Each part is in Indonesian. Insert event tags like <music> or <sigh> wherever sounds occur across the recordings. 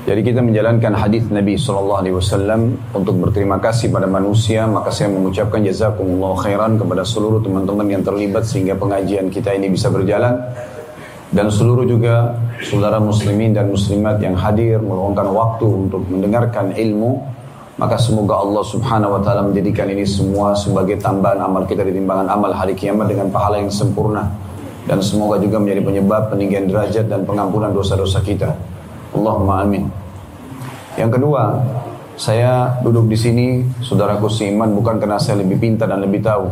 Jadi kita menjalankan hadis Nabi Shallallahu Alaihi Wasallam untuk berterima kasih pada manusia. Maka saya mengucapkan jazakumullah khairan kepada seluruh teman-teman yang terlibat sehingga pengajian kita ini bisa berjalan dan seluruh juga saudara muslimin dan muslimat yang hadir meluangkan waktu untuk mendengarkan ilmu. Maka semoga Allah Subhanahu Wa Taala menjadikan ini semua sebagai tambahan amal kita di timbangan amal hari kiamat dengan pahala yang sempurna dan semoga juga menjadi penyebab peninggian derajat dan pengampunan dosa-dosa kita. Allahumma amin. Yang kedua, saya duduk di sini, saudaraku seiman, bukan karena saya lebih pintar dan lebih tahu.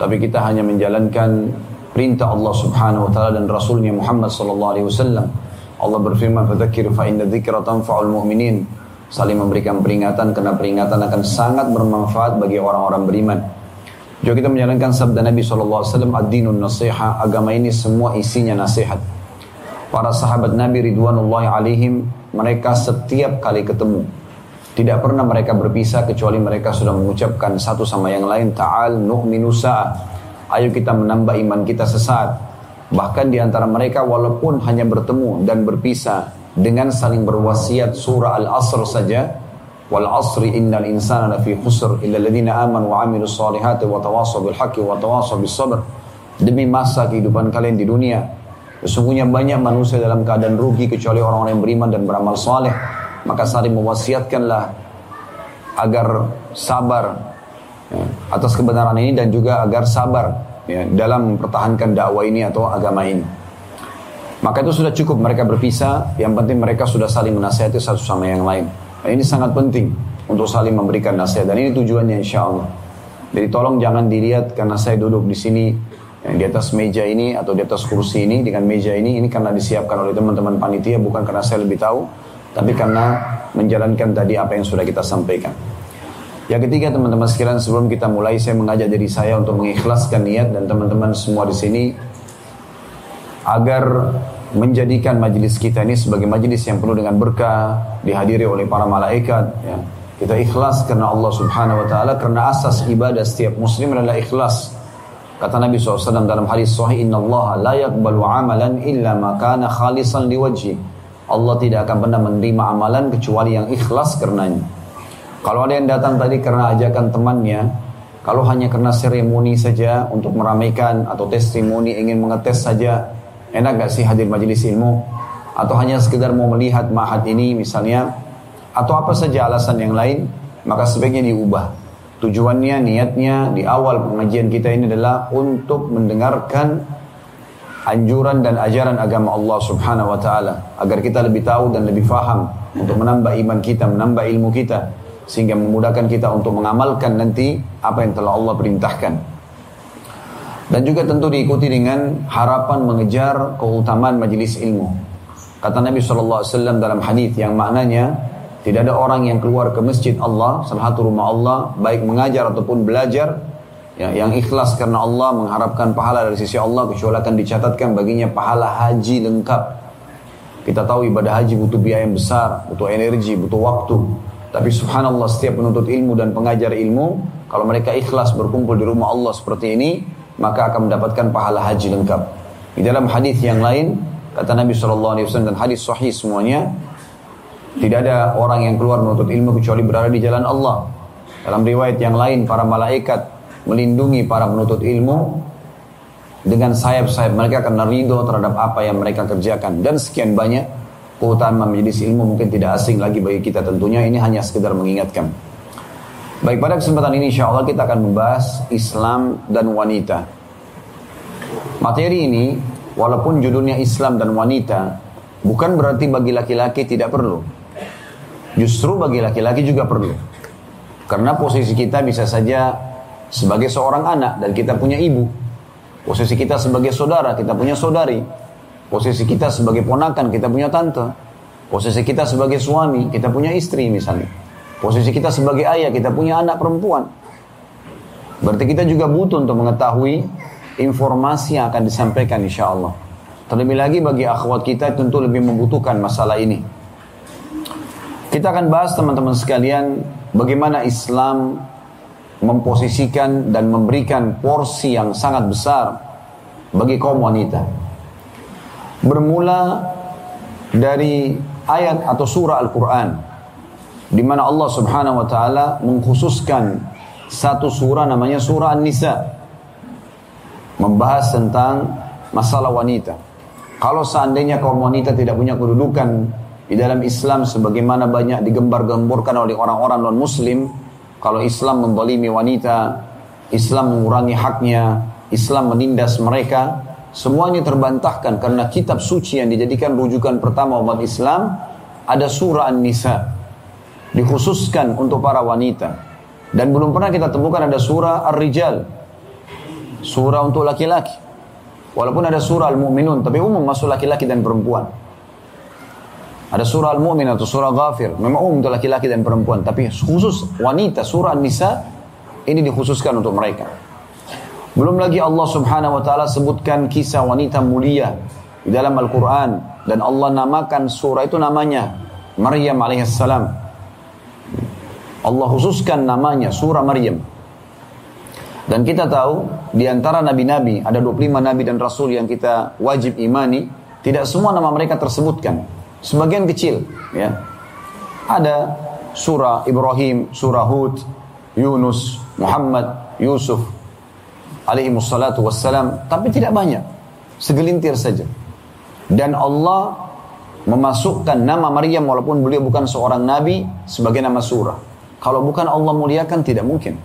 Tapi kita hanya menjalankan perintah Allah subhanahu wa ta'ala dan Rasulnya Muhammad sallallahu alaihi wasallam. Allah berfirman, "Fadzakir fa inna dzikra mu'minin." Saling memberikan peringatan karena peringatan akan sangat bermanfaat bagi orang-orang beriman. Juga kita menjalankan sabda Nabi SAW, Ad-dinun nasiha, agama ini semua isinya nasihat. Para sahabat Nabi Ridwanullahi alaihim mereka setiap kali ketemu tidak pernah mereka berpisah kecuali mereka sudah mengucapkan satu sama yang lain ta'al nu'minu ayo kita menambah iman kita sesaat bahkan di antara mereka walaupun hanya bertemu dan berpisah dengan saling berwasiat surah al-asr saja wal asri innal insana lafi khusr illa alladhina amanu wa amilus salihati wa tawasaw bil haqqi wa sabr demi masa kehidupan kalian di dunia Sesungguhnya banyak manusia dalam keadaan rugi kecuali orang-orang yang beriman dan beramal saleh. Maka saling mewasiatkanlah agar sabar ya, atas kebenaran ini dan juga agar sabar ya, dalam mempertahankan dakwah ini atau agama ini. Maka itu sudah cukup mereka berpisah, yang penting mereka sudah saling menasihati satu sama yang lain. Nah, ini sangat penting untuk saling memberikan nasihat dan ini tujuannya insya Allah. Jadi tolong jangan dilihat karena saya duduk di sini yang di atas meja ini atau di atas kursi ini dengan meja ini ini karena disiapkan oleh teman-teman panitia bukan karena saya lebih tahu tapi karena menjalankan tadi apa yang sudah kita sampaikan. Yang ketiga teman-teman sekalian sebelum kita mulai saya mengajak diri saya untuk mengikhlaskan niat dan teman-teman semua di sini agar menjadikan majelis kita ini sebagai majelis yang penuh dengan berkah, dihadiri oleh para malaikat ya. Kita ikhlas karena Allah Subhanahu wa taala karena asas ibadah setiap muslim adalah ikhlas Kata Nabi SAW dalam hadis sahih, Inna Allah la yakbalu amalan illa makana khalisan liwajhi. Allah tidak akan pernah menerima amalan kecuali yang ikhlas karenanya. Kalau ada yang datang tadi karena ajakan temannya, kalau hanya karena seremoni saja untuk meramaikan atau testimoni ingin mengetes saja, enak gak sih hadir majelis ilmu? Atau hanya sekedar mau melihat mahat ini misalnya, atau apa saja alasan yang lain, maka sebaiknya diubah Tujuannya, niatnya di awal pengajian kita ini adalah untuk mendengarkan anjuran dan ajaran agama Allah Subhanahu wa taala agar kita lebih tahu dan lebih faham untuk menambah iman kita, menambah ilmu kita sehingga memudahkan kita untuk mengamalkan nanti apa yang telah Allah perintahkan. Dan juga tentu diikuti dengan harapan mengejar keutamaan majelis ilmu. Kata Nabi SAW dalam hadis yang maknanya tidak ada orang yang keluar ke masjid Allah, salah satu rumah Allah, baik mengajar ataupun belajar, ya, yang ikhlas karena Allah mengharapkan pahala dari sisi Allah, kecuali akan dicatatkan baginya pahala haji lengkap. Kita tahu ibadah haji butuh biaya yang besar, butuh energi, butuh waktu. Tapi subhanallah setiap penuntut ilmu dan pengajar ilmu, kalau mereka ikhlas berkumpul di rumah Allah seperti ini, maka akan mendapatkan pahala haji lengkap. Di dalam hadis yang lain, kata Nabi SAW dan hadis sahih semuanya, tidak ada orang yang keluar menuntut ilmu kecuali berada di jalan Allah. Dalam riwayat yang lain, para malaikat melindungi para penuntut ilmu dengan sayap-sayap mereka karena ridho terhadap apa yang mereka kerjakan. Dan sekian banyak keutamaan majelis ilmu mungkin tidak asing lagi bagi kita tentunya. Ini hanya sekedar mengingatkan. Baik, pada kesempatan ini insya Allah kita akan membahas Islam dan wanita. Materi ini, walaupun judulnya Islam dan wanita, bukan berarti bagi laki-laki tidak perlu. Justru bagi laki-laki juga perlu. Karena posisi kita bisa saja sebagai seorang anak dan kita punya ibu. Posisi kita sebagai saudara, kita punya saudari. Posisi kita sebagai ponakan, kita punya tante. Posisi kita sebagai suami, kita punya istri misalnya. Posisi kita sebagai ayah, kita punya anak perempuan. Berarti kita juga butuh untuk mengetahui informasi yang akan disampaikan insya Allah. Terlebih lagi bagi akhwat kita tentu lebih membutuhkan masalah ini. Kita akan bahas teman-teman sekalian bagaimana Islam memposisikan dan memberikan porsi yang sangat besar bagi kaum wanita. Bermula dari ayat atau surah Al-Quran di mana Allah Subhanahu wa taala mengkhususkan satu surah namanya surah An-Nisa membahas tentang masalah wanita. Kalau seandainya kaum wanita tidak punya kedudukan di dalam Islam sebagaimana banyak digembar-gemborkan oleh orang-orang non muslim, kalau Islam mendolimi wanita, Islam mengurangi haknya, Islam menindas mereka, semuanya terbantahkan karena kitab suci yang dijadikan rujukan pertama umat Islam ada surah An-Nisa dikhususkan untuk para wanita. Dan belum pernah kita temukan ada surah Ar-Rijal surah untuk laki-laki. Walaupun ada surah Al-Mu'minun tapi umum masuk laki-laki dan perempuan ada surah Al-Mu'min atau surah Ghafir memang umum untuk laki-laki dan perempuan tapi khusus wanita surah An-Nisa ini dikhususkan untuk mereka belum lagi Allah subhanahu wa ta'ala sebutkan kisah wanita mulia di dalam Al-Quran. Dan Allah namakan surah itu namanya Maryam alaihissalam. Allah khususkan namanya surah Maryam. Dan kita tahu di antara nabi-nabi ada 25 nabi dan rasul yang kita wajib imani, tidak semua nama mereka tersebutkan. Sebagian kecil, ya. Ada surah Ibrahim, surah Hud, Yunus, Muhammad, Yusuf, alaihi wassalatu wassalam, tapi tidak banyak. Segelintir saja. Dan Allah memasukkan nama Maryam walaupun beliau bukan seorang nabi sebagai nama surah. Kalau bukan Allah muliakan tidak mungkin.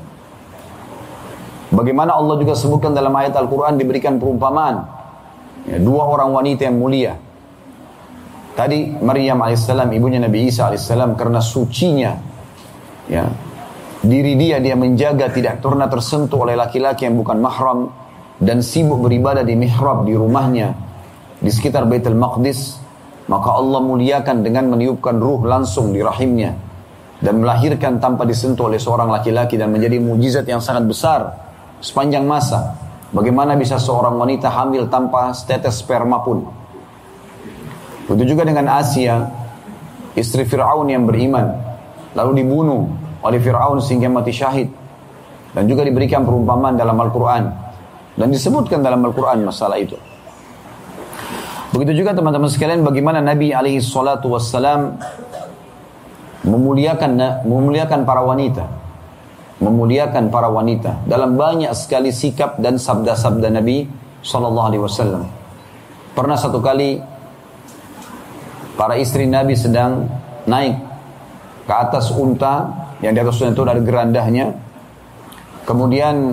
Bagaimana Allah juga sebutkan dalam ayat Al-Quran diberikan perumpamaan. Ya, dua orang wanita yang mulia. Tadi Maryam alaihissalam ibunya Nabi Isa alaihissalam karena sucinya ya. Diri dia dia menjaga tidak pernah tersentuh oleh laki-laki yang bukan mahram dan sibuk beribadah di mihrab di rumahnya di sekitar Baitul Maqdis. Maka Allah muliakan dengan meniupkan ruh langsung di rahimnya dan melahirkan tanpa disentuh oleh seorang laki-laki dan menjadi mujizat yang sangat besar sepanjang masa. Bagaimana bisa seorang wanita hamil tanpa setetes sperma pun begitu juga dengan Asia istri Fir'aun yang beriman lalu dibunuh oleh Fir'aun sehingga mati syahid. Dan juga diberikan perumpamaan dalam Al-Quran. Dan disebutkan dalam Al-Quran masalah itu. Begitu juga teman-teman sekalian bagaimana Nabi alaihi salatu wassalam memuliakan memuliakan para wanita. Memuliakan para wanita dalam banyak sekali sikap dan sabda-sabda Nabi sallallahu alaihi wasallam. Pernah satu kali para istri Nabi sedang naik ke atas unta yang di atasnya itu ada gerandahnya. Kemudian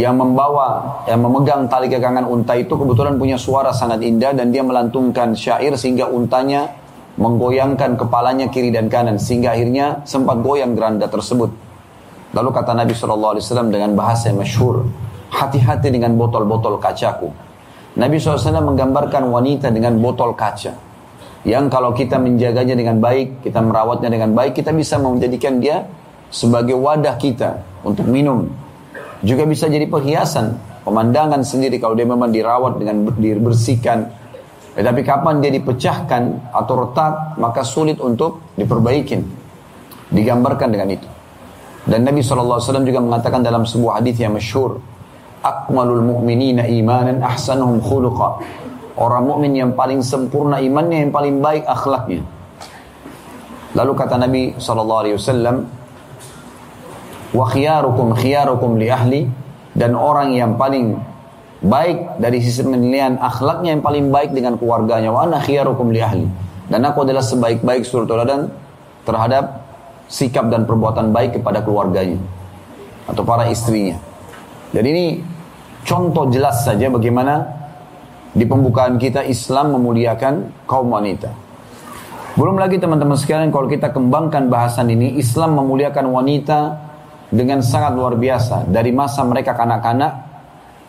yang membawa, yang memegang tali kekangan unta itu kebetulan punya suara sangat indah dan dia melantungkan syair sehingga untanya menggoyangkan kepalanya kiri dan kanan sehingga akhirnya sempat goyang geranda tersebut. Lalu kata Nabi SAW dengan bahasa yang masyhur, hati-hati dengan botol-botol kacaku. Nabi SAW menggambarkan wanita dengan botol kaca yang kalau kita menjaganya dengan baik, kita merawatnya dengan baik, kita bisa menjadikan dia sebagai wadah kita untuk minum. Juga bisa jadi perhiasan, pemandangan sendiri kalau dia memang dirawat dengan dibersihkan. Tetapi kapan dia dipecahkan atau retak, maka sulit untuk diperbaikin. Digambarkan dengan itu. Dan Nabi SAW juga mengatakan dalam sebuah hadis yang masyhur, Akmalul mu'minina imanan ahsanuhum khuluqa Orang mukmin yang paling sempurna imannya, yang paling baik akhlaknya. Lalu kata Nabi SAW, wa khiyarukum li ahli dan orang yang paling baik dari sisi penilaian akhlaknya yang paling baik dengan keluarganya wa ana khiyarukum li ahli dan aku adalah sebaik-baik suri teladan terhadap sikap dan perbuatan baik kepada keluarganya atau para istrinya. Jadi ini contoh jelas saja bagaimana di pembukaan kita Islam memuliakan kaum wanita. Belum lagi teman-teman sekalian kalau kita kembangkan bahasan ini Islam memuliakan wanita dengan sangat luar biasa dari masa mereka kanak-kanak,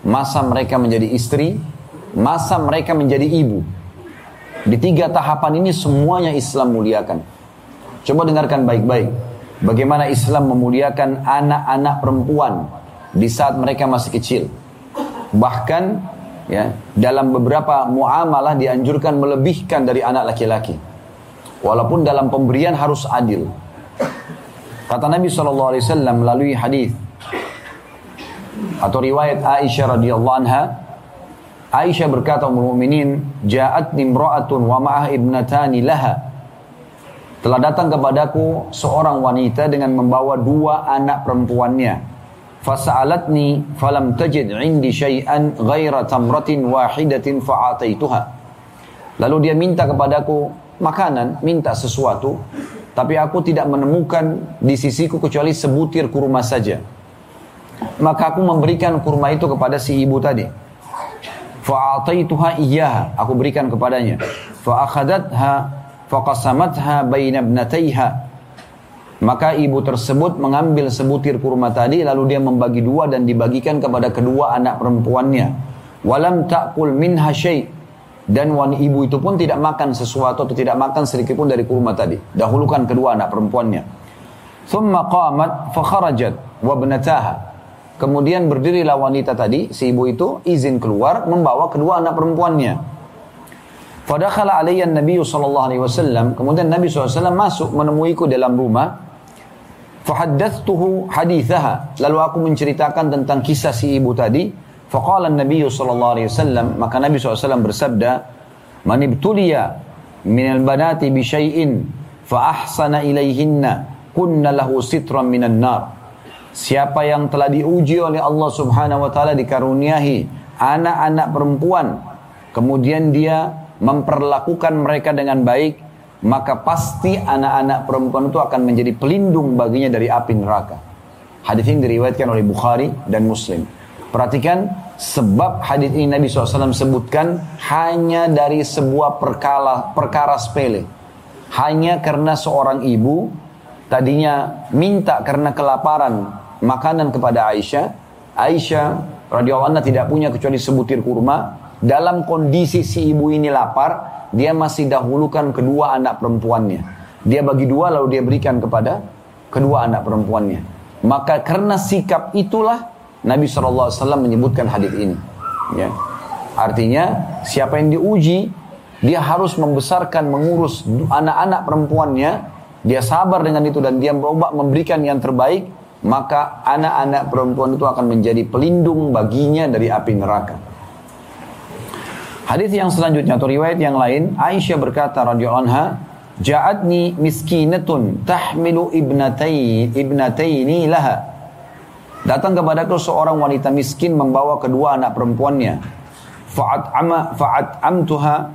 masa mereka menjadi istri, masa mereka menjadi ibu. Di tiga tahapan ini semuanya Islam muliakan. Coba dengarkan baik-baik. Bagaimana Islam memuliakan anak-anak perempuan di saat mereka masih kecil. Bahkan ya dalam beberapa muamalah dianjurkan melebihkan dari anak laki-laki walaupun dalam pemberian harus adil kata Nabi SAW melalui hadis atau riwayat Aisyah radhiyallahu anha Aisyah berkata Ummul Mukminin, "Ja'at nimra'atun wa ma'ah ibnatani laha." Telah datang kepadaku seorang wanita dengan membawa dua anak perempuannya. Fasa'alatni falam tajid indi syai'an ghaira tamratin wahidatin fa'ataituha. Lalu dia minta kepadaku makanan, minta sesuatu, tapi aku tidak menemukan di sisiku kecuali sebutir kurma saja. Maka aku memberikan kurma itu kepada si ibu tadi. Fa'ataituha iyyaha, aku berikan kepadanya. Fa'akhadatha faqasamatha baina ibnatayha maka ibu tersebut mengambil sebutir kurma tadi lalu dia membagi dua dan dibagikan kepada kedua anak perempuannya. Walam ta'kul minha syai' dan wanita ibu itu pun tidak makan sesuatu atau tidak makan sedikit pun dari kurma tadi. Dahulukan kedua anak perempuannya. Thumma qamat fa kharajat wa ibnataha kemudian berdirilah wanita tadi si ibu itu izin keluar membawa kedua anak perempuannya. Fadakhala alaiya Nabi sallallahu alaihi wasallam. Kemudian Nabi SAW masuk menemuiku dalam rumah. Fahaddathuhu hadithaha. Lalu aku menceritakan tentang kisah si ibu tadi. Faqala Nabi sallallahu alaihi wasallam, maka Nabi SAW bersabda, "Man ibtuliya min al-banati bi syai'in fa ahsana ilaihinna kunna lahu sitran minan nar." Siapa yang telah diuji oleh Allah Subhanahu wa taala dikaruniahi anak-anak perempuan, kemudian dia memperlakukan mereka dengan baik, maka pasti anak-anak perempuan itu akan menjadi pelindung baginya dari api neraka. Hadis ini diriwayatkan oleh Bukhari dan Muslim. Perhatikan sebab hadis ini Nabi SAW sebutkan hanya dari sebuah perkara, perkara sepele. Hanya karena seorang ibu tadinya minta karena kelaparan makanan kepada Aisyah. Aisyah radhiyallahu anha tidak punya kecuali sebutir kurma. Dalam kondisi si ibu ini lapar, dia masih dahulukan kedua anak perempuannya. Dia bagi dua lalu dia berikan kepada kedua anak perempuannya. Maka karena sikap itulah Nabi SAW menyebutkan hadis ini. Ya. Artinya siapa yang diuji, dia harus membesarkan, mengurus anak-anak perempuannya. Dia sabar dengan itu dan dia berubah memberikan yang terbaik. Maka anak-anak perempuan itu akan menjadi pelindung baginya dari api neraka. Hadis yang selanjutnya atau riwayat yang lain, Aisyah berkata radhiyallahu anha, "Ja'atni miskinatun tahmilu ibnatai ibnataini laha." Datang kepadaku seorang wanita miskin membawa kedua anak perempuannya. Fa'at ama fa'at amtuha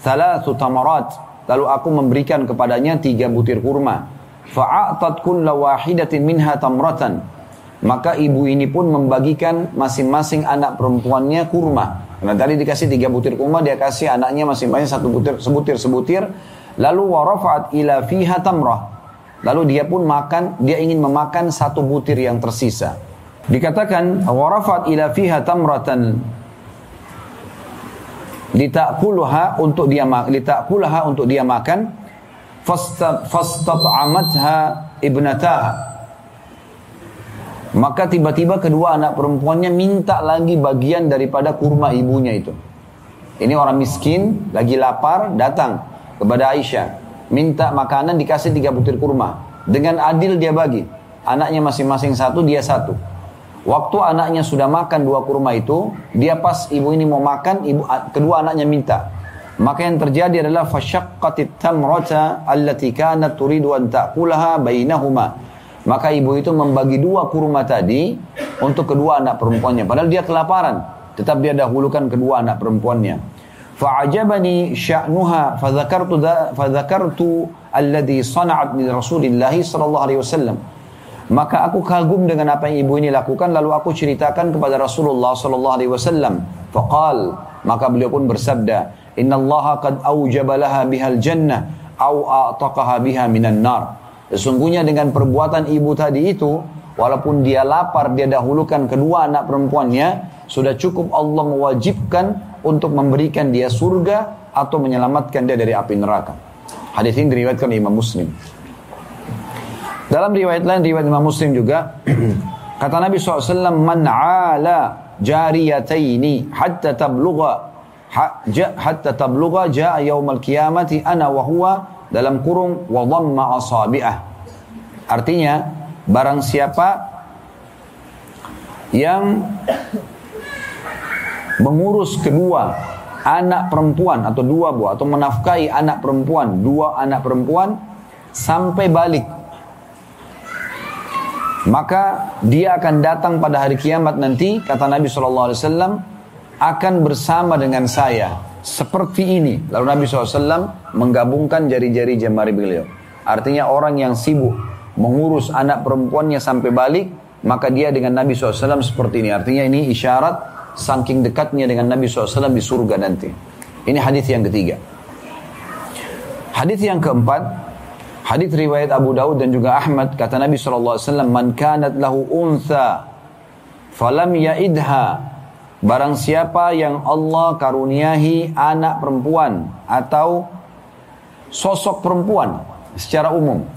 thalathu tamarat. Lalu aku memberikan kepadanya tiga butir kurma. Fa'atat kulla wahidatin minha tamratan. Maka ibu ini pun membagikan masing-masing anak perempuannya kurma. Karena tadi dikasih tiga butir kurma, dia kasih anaknya masing-masing satu butir, sebutir, sebutir. Lalu warafat ila fiha tamrah. Lalu dia pun makan, dia ingin memakan satu butir yang tersisa. Dikatakan warafat ila fiha tamratan litakuluha untuk dia litakulaha untuk dia makan fastab'amatha ibnataha maka tiba-tiba kedua anak perempuannya minta lagi bagian daripada kurma ibunya itu. Ini orang miskin, lagi lapar, datang kepada Aisyah. Minta makanan dikasih tiga butir kurma. Dengan adil dia bagi. Anaknya masing-masing satu, dia satu. Waktu anaknya sudah makan dua kurma itu, dia pas ibu ini mau makan, ibu kedua anaknya minta. Maka yang terjadi adalah fasyaqqatit tamrata allati kanat turidu an ta'kulaha bainahuma maka ibu itu membagi dua kurma tadi untuk kedua anak perempuannya. Padahal dia kelaparan. Tetap dia dahulukan kedua anak perempuannya. Fa'ajabani sya'nuha fadzakartu fadzakartu alladhi sana'at li Rasulillah sallallahu alaihi wasallam. Maka aku kagum dengan apa yang ibu ini lakukan lalu aku ceritakan kepada Rasulullah sallallahu alaihi wasallam. Faqal maka beliau pun bersabda, "Inna Allah qad aujaba laha bihal jannah a'taqaha biha minan nar." Sesungguhnya dengan perbuatan ibu tadi itu, walaupun dia lapar, dia dahulukan kedua anak perempuannya, sudah cukup Allah mewajibkan untuk memberikan dia surga atau menyelamatkan dia dari api neraka. Hadis ini diriwayatkan Imam Muslim. Dalam riwayat lain, riwayat Imam Muslim juga, <clears throat> kata Nabi SAW, Man ala jariyataini hatta tablugha hatta tablugha ja'a yaumal qiyamati ana wa huwa dalam kurung wa dhamma asabi'ah. Artinya barang siapa yang mengurus kedua anak perempuan atau dua buah atau menafkahi anak perempuan, dua anak perempuan sampai balik. Maka dia akan datang pada hari kiamat nanti kata Nabi SAW akan bersama dengan saya seperti ini. Lalu Nabi SAW menggabungkan jari-jari jemari beliau. Artinya orang yang sibuk mengurus anak perempuannya sampai balik, maka dia dengan Nabi SAW seperti ini. Artinya ini isyarat saking dekatnya dengan Nabi SAW di surga nanti. Ini hadis yang ketiga. Hadis yang keempat, hadis riwayat Abu Daud dan juga Ahmad kata Nabi SAW, "Man kanat lahu untha falam yaidha." Barang siapa yang Allah karuniahi anak perempuan atau sosok perempuan secara umum.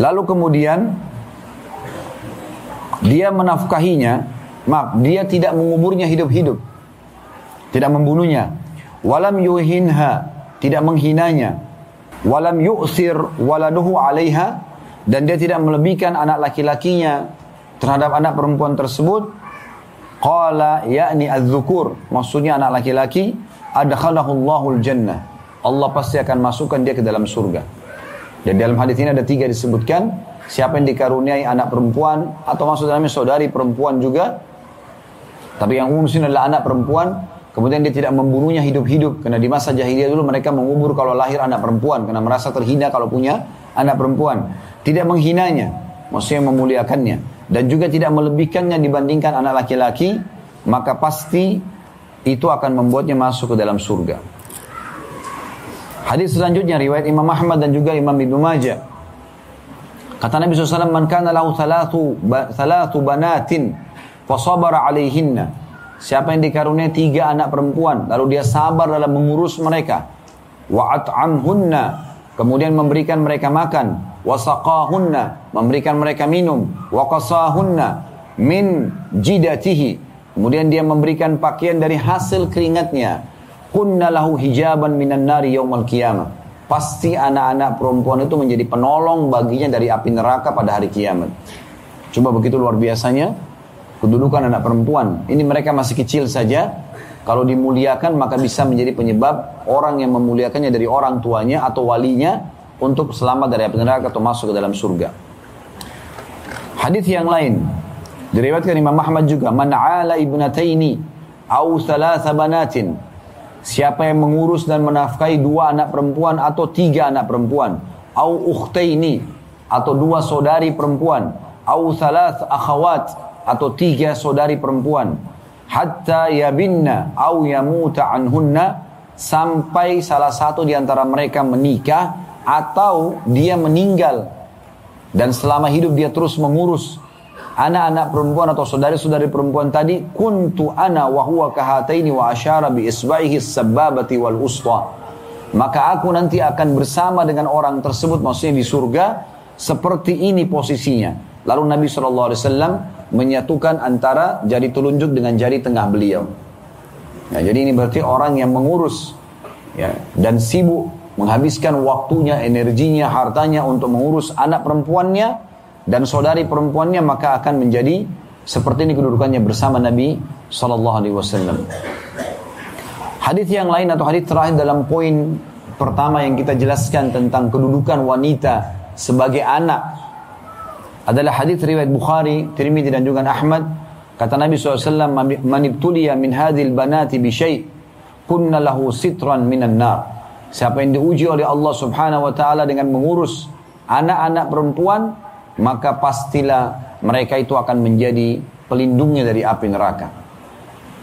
Lalu kemudian dia menafkahinya Maaf, dia tidak menguburnya hidup-hidup. Tidak membunuhnya. Walam yuhinha, tidak menghinanya. Walam yu'sir waladuhu alaiha, dan dia tidak melebihkan anak laki-lakinya terhadap anak perempuan tersebut. Qala yakni az-zukur, maksudnya anak laki-laki, adkhalahu Allahul jannah. Allah pasti akan masukkan dia ke dalam surga. Dan dalam hadis ini ada tiga disebutkan, siapa yang dikaruniai anak perempuan atau maksud dalamnya saudari perempuan juga tapi yang umum sini adalah anak perempuan, kemudian dia tidak membunuhnya hidup-hidup. Karena di masa jahiliyah dulu mereka mengubur kalau lahir anak perempuan, karena merasa terhina kalau punya anak perempuan. Tidak menghinanya, maksudnya memuliakannya. Dan juga tidak melebihkannya dibandingkan anak laki-laki, maka pasti itu akan membuatnya masuk ke dalam surga. Hadis selanjutnya riwayat Imam Ahmad dan juga Imam Ibnu Majah. Kata Nabi SAW, Man kana lahu thalathu, thalathu banatin Fasabara alaihinna. Siapa yang dikaruniai tiga anak perempuan, lalu dia sabar dalam mengurus mereka. Wa at'amhunna. Kemudian memberikan mereka makan. Wa saqahunna. Memberikan mereka minum. Wa qasahunna. Min jidatihi. Kemudian dia memberikan pakaian dari hasil keringatnya. Kunna lahu hijaban minan nari yaumal qiyamah. Pasti anak-anak perempuan itu menjadi penolong baginya dari api neraka pada hari kiamat. Coba begitu luar biasanya kedudukan anak perempuan. Ini mereka masih kecil saja. Kalau dimuliakan maka bisa menjadi penyebab orang yang memuliakannya dari orang tuanya atau walinya untuk selamat dari api neraka atau masuk ke dalam surga. Hadis yang lain diriwayatkan Imam Ahmad juga man ala ibnataini au thalatha banatin siapa yang mengurus dan menafkahi dua anak perempuan atau tiga anak perempuan au ukhtaini atau dua saudari perempuan au thalath akhawat atau tiga saudari perempuan hatta yabinna au yamuta anhunna sampai salah satu di antara mereka menikah atau dia meninggal. Dan selama hidup dia terus mengurus anak-anak perempuan atau saudari-saudari perempuan tadi kuntu ana wa huwa kahataini wa asyara bi isba'ihi sababati wal usta maka aku nanti akan bersama dengan orang tersebut maksudnya di surga seperti ini posisinya. Lalu Nabi SAW menyatukan antara jari telunjuk dengan jari tengah beliau. Nah, jadi ini berarti orang yang mengurus ya dan sibuk menghabiskan waktunya, energinya, hartanya untuk mengurus anak perempuannya dan saudari perempuannya maka akan menjadi seperti ini kedudukannya bersama Nabi Sallallahu Alaihi Wasallam. Hadis yang lain atau hadis terakhir dalam poin pertama yang kita jelaskan tentang kedudukan wanita sebagai anak adalah hadis riwayat Bukhari, Tirmidzi dan juga Ahmad. Kata Nabi SAW, Man ibtuliya min hadhil banati bi syai' kunna lahu sitran minan nar. Siapa yang diuji oleh Allah Subhanahu wa taala dengan mengurus anak-anak perempuan, maka pastilah mereka itu akan menjadi pelindungnya dari api neraka.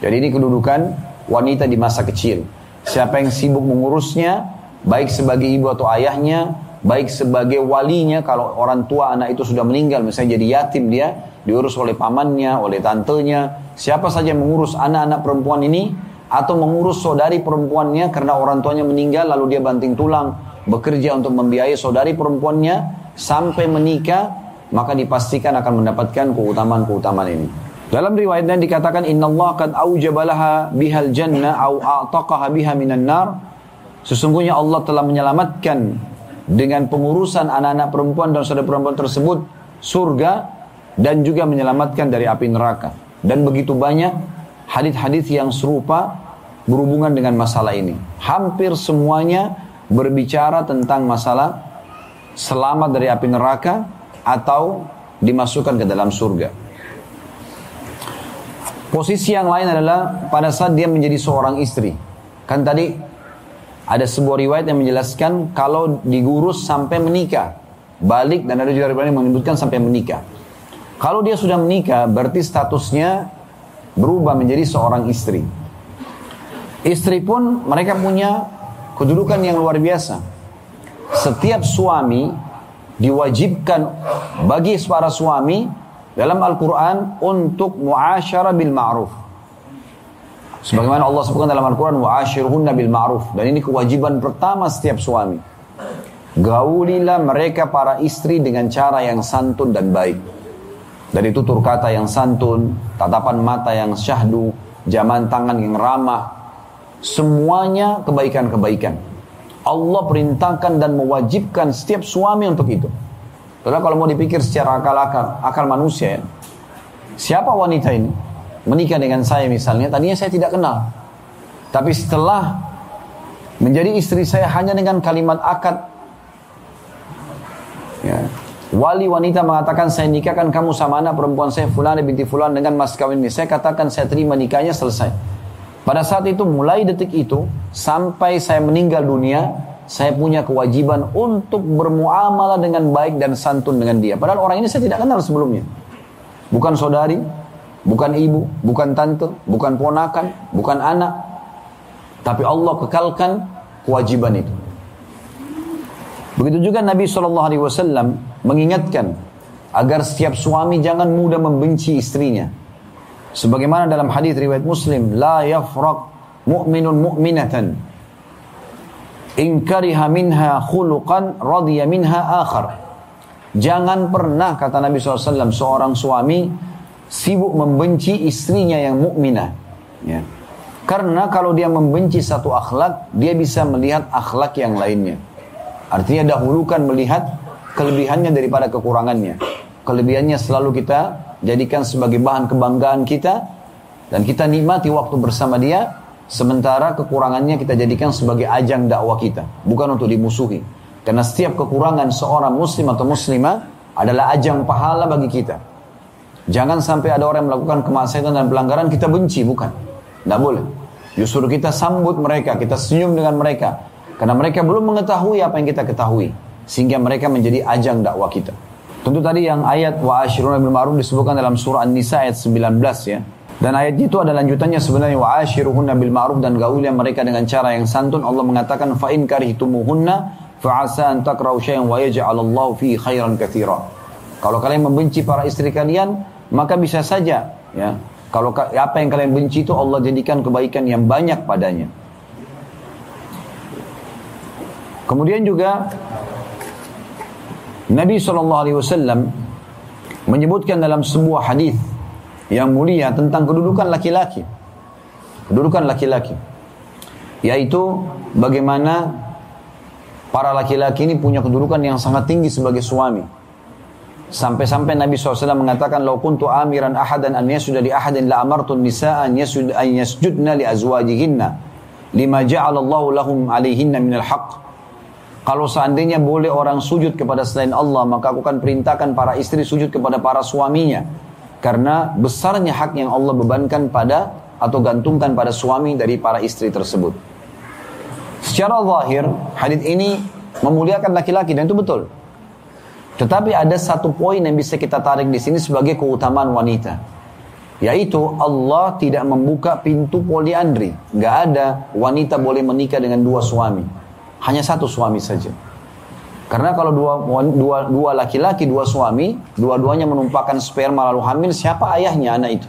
Jadi ini kedudukan wanita di masa kecil. Siapa yang sibuk mengurusnya, baik sebagai ibu atau ayahnya, baik sebagai walinya kalau orang tua anak itu sudah meninggal misalnya jadi yatim dia diurus oleh pamannya, oleh tantenya, siapa saja yang mengurus anak-anak perempuan ini atau mengurus saudari perempuannya karena orang tuanya meninggal lalu dia banting tulang bekerja untuk membiayai saudari perempuannya sampai menikah maka dipastikan akan mendapatkan keutamaan-keutamaan ini. Dalam riwayatnya dikatakan Inna Allah qad aujabalaha bihal jannah au a'taqaha biha minan nar. Sesungguhnya Allah telah menyelamatkan dengan pengurusan anak-anak perempuan dan saudara perempuan tersebut surga dan juga menyelamatkan dari api neraka. Dan begitu banyak hadis-hadis yang serupa berhubungan dengan masalah ini. Hampir semuanya berbicara tentang masalah selamat dari api neraka atau dimasukkan ke dalam surga. Posisi yang lain adalah pada saat dia menjadi seorang istri. Kan tadi ada sebuah riwayat yang menjelaskan kalau digurus sampai menikah. Balik dan ada juga riwayat yang menyebutkan sampai menikah. Kalau dia sudah menikah berarti statusnya berubah menjadi seorang istri. Istri pun mereka punya kedudukan yang luar biasa. Setiap suami diwajibkan bagi para suami dalam Al-Quran untuk muasyarah bil ma'ruf. Sebagaimana Allah sebutkan dalam Al-Quran, wa'ashiruhunna bil ma'ruf. Dan ini kewajiban pertama setiap suami. Gaulilah mereka para istri dengan cara yang santun dan baik. Dari tutur kata yang santun, tatapan mata yang syahdu, jaman tangan yang ramah, Semuanya kebaikan-kebaikan. Allah perintahkan dan mewajibkan setiap suami untuk itu. Karena kalau mau dipikir secara akal-akal, akal manusia ya. Siapa wanita ini? Menikah dengan saya misalnya, tadinya saya tidak kenal. Tapi setelah menjadi istri saya hanya dengan kalimat akad, ya, wali wanita mengatakan saya nikahkan kamu sama anak perempuan saya fulan binti fulan dengan mas kawin ini. Saya katakan saya terima nikahnya selesai. Pada saat itu mulai detik itu sampai saya meninggal dunia, saya punya kewajiban untuk bermuamalah dengan baik dan santun dengan dia. Padahal orang ini saya tidak kenal sebelumnya. Bukan saudari, bukan ibu, bukan tante, bukan ponakan, bukan anak. Tapi Allah kekalkan kewajiban itu. Begitu juga Nabi SAW mengingatkan agar setiap suami jangan mudah membenci istrinya. Sebagaimana dalam hadis riwayat Muslim, la yafraq mu'minun mu'minatan in kariha minha khuluqan radiya minha akhar. Jangan pernah kata Nabi SAW seorang suami sibuk membenci istrinya yang mukminah. Ya. Karena kalau dia membenci satu akhlak, dia bisa melihat akhlak yang lainnya. Artinya dahulukan melihat kelebihannya daripada kekurangannya. Kelebihannya selalu kita jadikan sebagai bahan kebanggaan kita dan kita nikmati waktu bersama dia sementara kekurangannya kita jadikan sebagai ajang dakwah kita bukan untuk dimusuhi karena setiap kekurangan seorang muslim atau muslimah adalah ajang pahala bagi kita jangan sampai ada orang yang melakukan kemaksiatan dan pelanggaran kita benci bukan tidak boleh justru kita sambut mereka kita senyum dengan mereka karena mereka belum mengetahui apa yang kita ketahui sehingga mereka menjadi ajang dakwah kita Tentu tadi yang ayat wa ashiruna bil ma'ruf disebutkan dalam surah An-Nisa ayat 19 ya. Dan ayat itu ada lanjutannya sebenarnya wa ashiruhunna bil ma'ruf dan gaulilah mereka dengan cara yang santun. Allah mengatakan fa in karihtumuhunna fa asa an takrahu syai'an wa yaj'alallahu fi khairan katsira. Kalau kalian membenci para istri kalian, maka bisa saja ya. Kalau apa yang kalian benci itu Allah jadikan kebaikan yang banyak padanya. Kemudian juga Nabi SAW menyebutkan dalam sebuah hadis yang mulia tentang kedudukan laki-laki. Kedudukan laki-laki. Yaitu bagaimana para laki-laki ini punya kedudukan yang sangat tinggi sebagai suami. Sampai-sampai Nabi SAW mengatakan, Lau kuntu amiran ahadan an yasuda li ahadin la amartun nisa'an yasud an yasjudna li azwajihinna. Lima ja'alallahu lahum alaihinna minal haqq. Kalau seandainya boleh orang sujud kepada selain Allah, maka aku akan perintahkan para istri sujud kepada para suaminya. Karena besarnya hak yang Allah bebankan pada atau gantungkan pada suami dari para istri tersebut. Secara zahir, hadis ini memuliakan laki-laki dan itu betul. Tetapi ada satu poin yang bisa kita tarik di sini sebagai keutamaan wanita. Yaitu Allah tidak membuka pintu poliandri. Gak ada wanita boleh menikah dengan dua suami. Hanya satu suami saja. Karena kalau dua dua dua laki-laki dua suami, dua-duanya menumpahkan sperma lalu hamil, siapa ayahnya anak itu?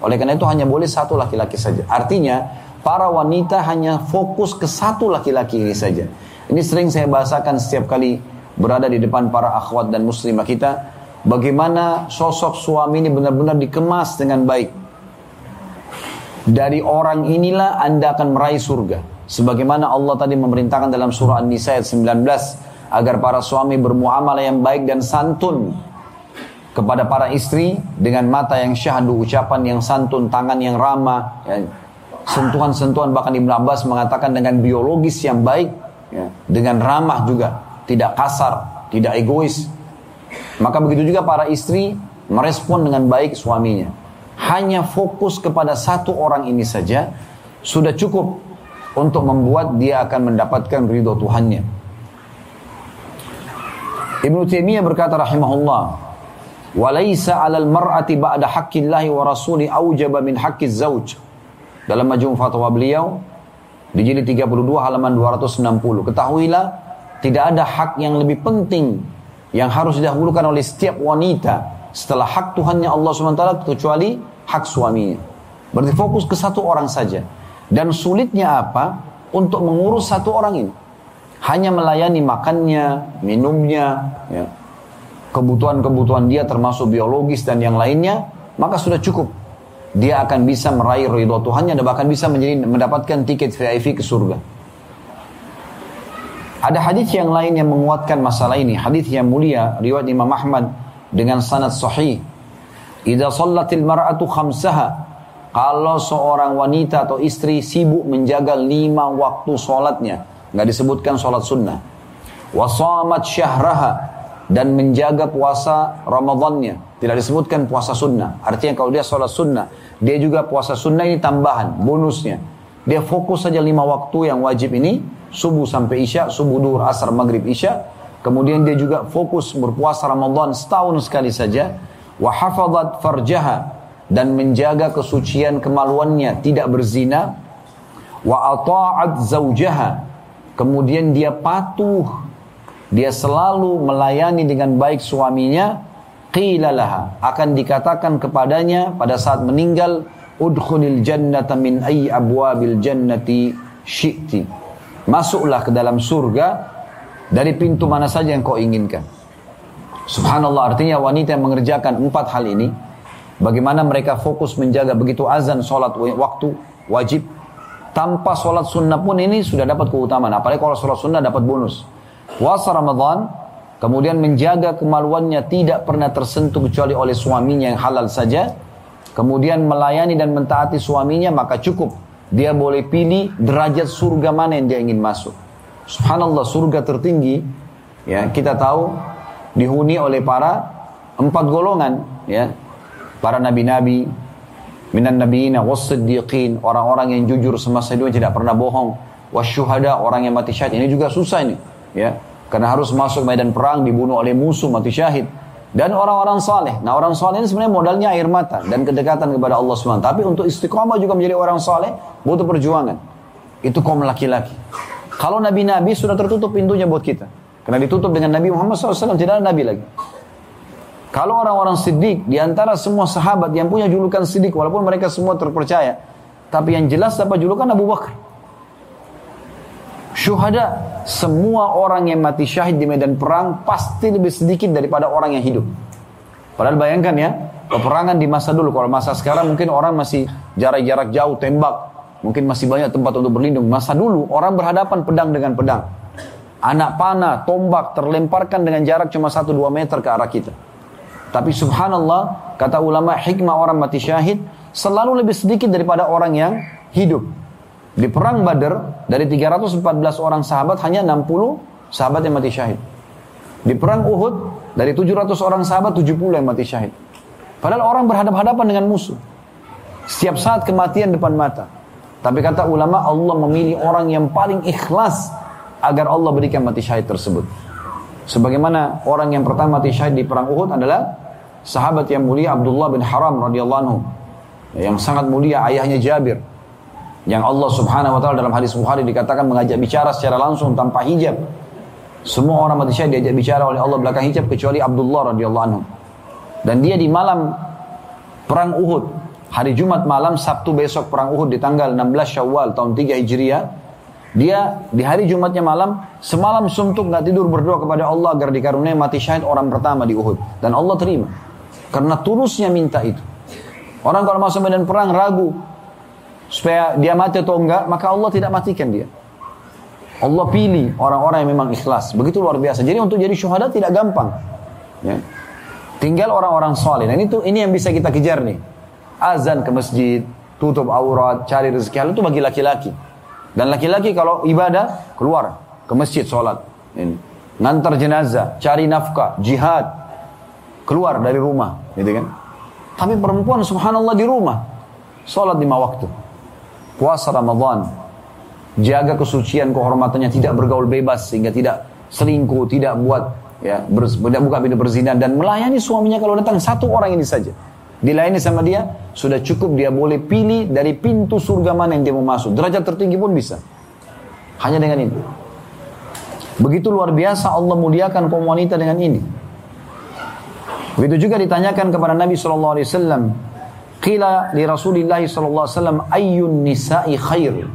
Oleh karena itu hanya boleh satu laki-laki saja. Artinya para wanita hanya fokus ke satu laki-laki ini saja. Ini sering saya bahasakan setiap kali berada di depan para akhwat dan muslimah kita. Bagaimana sosok suami ini benar-benar dikemas dengan baik. Dari orang inilah Anda akan meraih surga. Sebagaimana Allah tadi memerintahkan dalam surah An-Nisa ayat 19 agar para suami bermuamalah yang baik dan santun. kepada para istri dengan mata yang syahdu, ucapan yang santun, tangan yang ramah, ya, sentuhan-sentuhan bahkan Ibn Abbas mengatakan dengan biologis yang baik, ya, dengan ramah juga, tidak kasar, tidak egois. Maka begitu juga para istri merespon dengan baik suaminya. Hanya fokus kepada satu orang ini saja sudah cukup untuk membuat dia akan mendapatkan ridho Tuhannya. Ibnu Taimiyah berkata rahimahullah, "Walaysa 'alal mar'ati ba'da haqqillahi wa rasuli aujaba min haqqiz zauj." Dalam majmu' fatwa beliau di jilid 32 halaman 260. Ketahuilah tidak ada hak yang lebih penting yang harus didahulukan oleh setiap wanita setelah hak Tuhannya Allah SWT kecuali hak suaminya. Berarti fokus ke satu orang saja. Dan sulitnya apa? Untuk mengurus satu orang ini. Hanya melayani makannya, minumnya, ya. kebutuhan-kebutuhan dia termasuk biologis dan yang lainnya, maka sudah cukup. Dia akan bisa meraih ridho Tuhannya dan bahkan bisa menjadi mendapatkan tiket VIP ke surga. Ada hadis yang lain yang menguatkan masalah ini. Hadis yang mulia riwayat Imam Ahmad dengan sanad sahih. Idza sallatil mar'atu khamsaha kalau seorang wanita atau istri sibuk menjaga lima waktu sholatnya, nggak disebutkan sholat sunnah. Wasamat syahraha dan menjaga puasa Ramadannya, tidak disebutkan puasa sunnah. Artinya kalau dia sholat sunnah, dia juga puasa sunnah ini tambahan, bonusnya. Dia fokus saja lima waktu yang wajib ini, subuh sampai isya, subuh duhur, asar, maghrib, isya. Kemudian dia juga fokus berpuasa Ramadan setahun sekali saja. Wahafadat farjaha dan menjaga kesucian kemaluannya tidak berzina wa ata'at zaujaha kemudian dia patuh dia selalu melayani dengan baik suaminya qilalaha akan dikatakan kepadanya pada saat meninggal udkhulil jannata min ayyi abwabil jannati syi'ti masuklah ke dalam surga dari pintu mana saja yang kau inginkan subhanallah artinya wanita yang mengerjakan empat hal ini Bagaimana mereka fokus menjaga begitu azan sholat waktu wajib. Tanpa sholat sunnah pun ini sudah dapat keutamaan. Apalagi kalau sholat sunnah dapat bonus. Puasa Ramadan, kemudian menjaga kemaluannya tidak pernah tersentuh kecuali oleh suaminya yang halal saja. Kemudian melayani dan mentaati suaminya maka cukup. Dia boleh pilih derajat surga mana yang dia ingin masuk. Subhanallah surga tertinggi ya kita tahu dihuni oleh para empat golongan ya para nabi-nabi, minan nabiyina was-siddiqin, orang-orang yang jujur semasa hidup tidak pernah bohong, wasyuhada, orang yang mati syahid. Ini juga susah ini, ya. Karena harus masuk medan perang, dibunuh oleh musuh, mati syahid. Dan orang-orang saleh. Nah orang saleh ini sebenarnya modalnya air mata dan kedekatan kepada Allah SWT. Tapi untuk istiqomah juga menjadi orang saleh butuh perjuangan. Itu kaum laki-laki. Kalau nabi-nabi sudah tertutup pintunya buat kita. Karena ditutup dengan Nabi Muhammad SAW tidak ada nabi lagi. Kalau orang-orang siddiq, di antara semua sahabat yang punya julukan siddiq, walaupun mereka semua terpercaya, tapi yang jelas dapat julukan Abu Bakar. Syuhada, semua orang yang mati syahid di medan perang pasti lebih sedikit daripada orang yang hidup. Padahal bayangkan ya, peperangan di masa dulu, kalau masa sekarang mungkin orang masih jarak-jarak jauh tembak, mungkin masih banyak tempat untuk berlindung. Masa dulu orang berhadapan pedang dengan pedang. Anak panah, tombak terlemparkan dengan jarak cuma 1-2 meter ke arah kita. Tapi subhanallah, kata ulama hikmah orang mati syahid selalu lebih sedikit daripada orang yang hidup. Di perang Badar dari 314 orang sahabat hanya 60 sahabat yang mati syahid. Di perang Uhud dari 700 orang sahabat 70 yang mati syahid. Padahal orang berhadapan-hadapan dengan musuh. Setiap saat kematian depan mata. Tapi kata ulama Allah memilih orang yang paling ikhlas agar Allah berikan mati syahid tersebut. Sebagaimana orang yang pertama mati syahid di perang Uhud adalah sahabat yang mulia Abdullah bin Haram radhiyallahu anhu. Yang sangat mulia ayahnya Jabir. Yang Allah subhanahu wa ta'ala dalam hadis Bukhari dikatakan mengajak bicara secara langsung tanpa hijab. Semua orang mati syahid diajak bicara oleh Allah belakang hijab kecuali Abdullah radhiyallahu anhu. Dan dia di malam perang Uhud, hari Jumat malam Sabtu besok perang Uhud di tanggal 16 Syawal tahun 3 Hijriah, dia di hari Jumatnya malam semalam suntuk nggak tidur berdoa kepada Allah agar dikaruniai mati syahid orang pertama di Uhud dan Allah terima karena tulusnya minta itu. Orang kalau masuk medan perang ragu supaya dia mati atau enggak maka Allah tidak matikan dia. Allah pilih orang-orang yang memang ikhlas. Begitu luar biasa. Jadi untuk jadi syuhada tidak gampang. Ya. Tinggal orang-orang soleh. Dan itu ini yang bisa kita kejar nih. Azan ke masjid, tutup aurat, cari rezeki halal itu bagi laki-laki. Dan laki-laki kalau ibadah keluar ke masjid sholat. Ini. Ngantar jenazah, cari nafkah, jihad, keluar dari rumah, gitu kan? Tapi perempuan subhanallah di rumah, sholat lima waktu, puasa Ramadan, jaga kesucian kehormatannya, tidak bergaul bebas sehingga tidak selingkuh, tidak buat ya ber, buka pintu berzina dan melayani suaminya kalau datang satu orang ini saja. Dilayani sama dia sudah cukup dia boleh pilih dari pintu surga mana yang dia mau masuk. Derajat tertinggi pun bisa. Hanya dengan ini. Begitu luar biasa Allah muliakan kaum wanita dengan ini. Begitu juga ditanyakan kepada Nabi Shallallahu Alaihi Wasallam Qila Sallallahu Alaihi Wasallam ayun nisa'i khair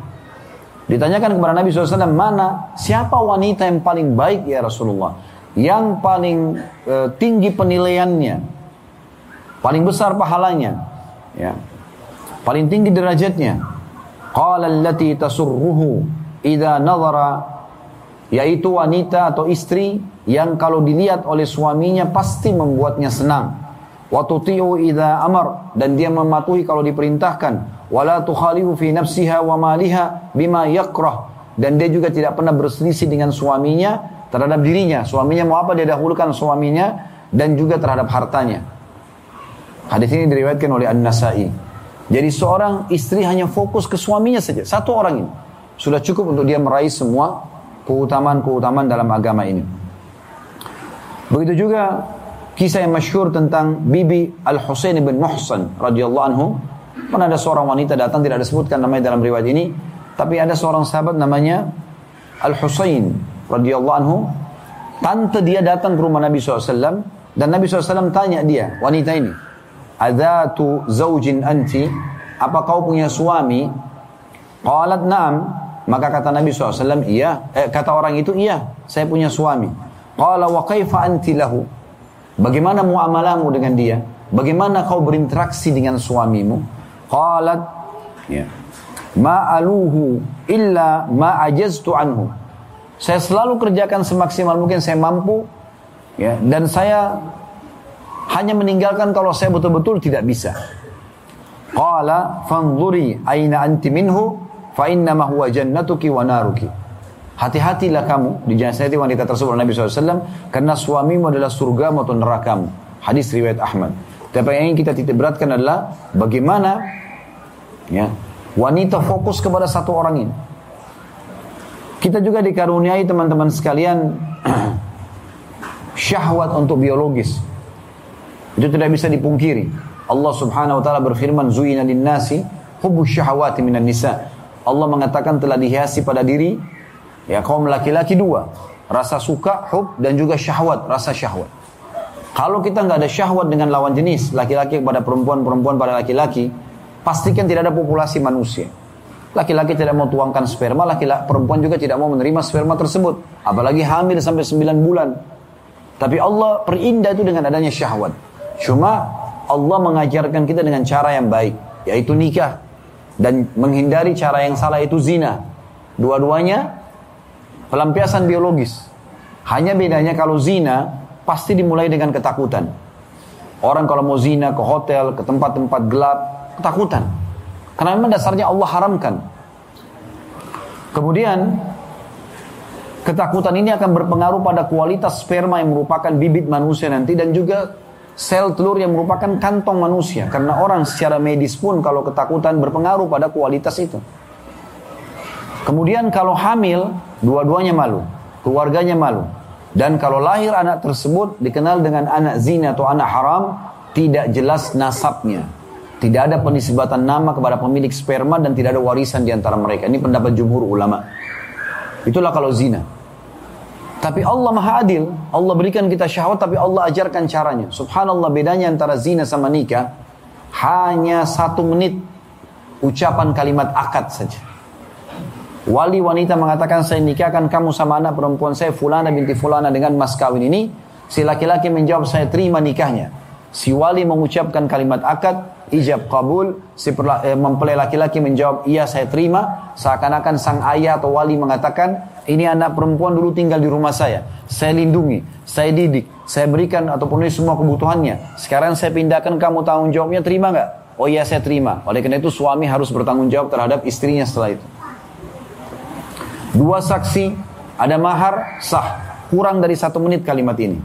Ditanyakan kepada Nabi SAW, mana siapa wanita yang paling baik ya Rasulullah? yang paling e, tinggi penilaiannya, paling besar pahalanya, ya. Paling tinggi derajatnya. Qala allati tasurruhu idza nadhara yaitu wanita atau istri yang kalau dilihat oleh suaminya pasti membuatnya senang. Wa tuti'u idza amar dan dia mematuhi kalau diperintahkan. Wala tukhalifu fi nafsiha wa maliha bima yakrah dan dia juga tidak pernah berselisih dengan suaminya terhadap dirinya. Suaminya mau apa dia dahulukan suaminya dan juga terhadap hartanya. Hadis ini diriwayatkan oleh An-Nasai. Jadi seorang istri hanya fokus ke suaminya saja. Satu orang ini. Sudah cukup untuk dia meraih semua keutamaan-keutamaan dalam agama ini. Begitu juga kisah yang masyhur tentang Bibi Al-Husain bin Muhsan radhiyallahu anhu. Pernah ada seorang wanita datang tidak disebutkan namanya dalam riwayat ini, tapi ada seorang sahabat namanya Al-Husain radhiyallahu anhu, tante dia datang ke rumah Nabi SAW dan Nabi SAW tanya dia, wanita ini, tu zaujin anti, apa kau punya suami? Qalat na'am, maka kata Nabi SAW, iya, eh, kata orang itu, iya, saya punya suami. Qala wa kaifa anti lahu? Bagaimana muamalahmu dengan dia? Bagaimana kau berinteraksi dengan suamimu? Qalat, ya, ma'aluhu illa ma'ajaztu anhu. Saya selalu kerjakan semaksimal mungkin saya mampu ya dan saya hanya meninggalkan kalau saya betul-betul tidak bisa. Qala fanzuri aina anti minhu fa innama huwa jannatuki wa naruki. Hati-hatilah kamu di jasad wanita tersebut Nabi SAW karena suamimu adalah surga maupun nerakamu. Hadis riwayat Ahmad. Tapi yang ingin kita titik beratkan adalah bagaimana ya wanita fokus kepada satu orang ini. Kita juga dikaruniai teman-teman sekalian <clears throat> syahwat untuk biologis. Itu tidak bisa dipungkiri. Allah Subhanahu wa taala berfirman zuina nasi hubbu syahawati minan nisa. Allah mengatakan telah dihiasi pada diri ya kaum laki-laki dua, rasa suka, hub dan juga syahwat, rasa syahwat. Kalau kita nggak ada syahwat dengan lawan jenis, laki-laki kepada perempuan, perempuan pada laki-laki, pastikan tidak ada populasi manusia. Laki-laki tidak mau tuangkan sperma, laki-laki perempuan juga tidak mau menerima sperma tersebut. Apalagi hamil sampai 9 bulan. Tapi Allah perindah itu dengan adanya syahwat. Cuma Allah mengajarkan kita dengan cara yang baik, yaitu nikah dan menghindari cara yang salah itu zina. Dua-duanya pelampiasan biologis. Hanya bedanya kalau zina pasti dimulai dengan ketakutan. Orang kalau mau zina ke hotel, ke tempat-tempat gelap, ketakutan. Karena memang dasarnya Allah haramkan. Kemudian ketakutan ini akan berpengaruh pada kualitas sperma yang merupakan bibit manusia nanti dan juga sel telur yang merupakan kantong manusia. Karena orang secara medis pun kalau ketakutan berpengaruh pada kualitas itu. Kemudian kalau hamil, dua-duanya malu, keluarganya malu. Dan kalau lahir anak tersebut dikenal dengan anak zina atau anak haram, tidak jelas nasabnya. Tidak ada penisbatan nama kepada pemilik sperma dan tidak ada warisan di antara mereka. Ini pendapat jumhur ulama. Itulah kalau zina. Tapi Allah maha adil. Allah berikan kita syahwat tapi Allah ajarkan caranya. Subhanallah bedanya antara zina sama nikah. Hanya satu menit ucapan kalimat akad saja. Wali wanita mengatakan saya nikahkan kamu sama anak perempuan saya fulana binti fulana dengan mas kawin ini. Si laki-laki menjawab saya terima nikahnya. Si wali mengucapkan kalimat akad, ijab kabul, si eh, mempelai laki-laki menjawab iya saya terima, seakan-akan sang ayah atau wali mengatakan ini anak perempuan dulu tinggal di rumah saya. Saya lindungi, saya didik, saya berikan ataupun ini semua kebutuhannya. Sekarang saya pindahkan kamu tanggung jawabnya, terima nggak? Oh iya saya terima. Oleh karena itu suami harus bertanggung jawab terhadap istrinya setelah itu. Dua saksi, ada mahar, sah. Kurang dari satu menit kalimat ini.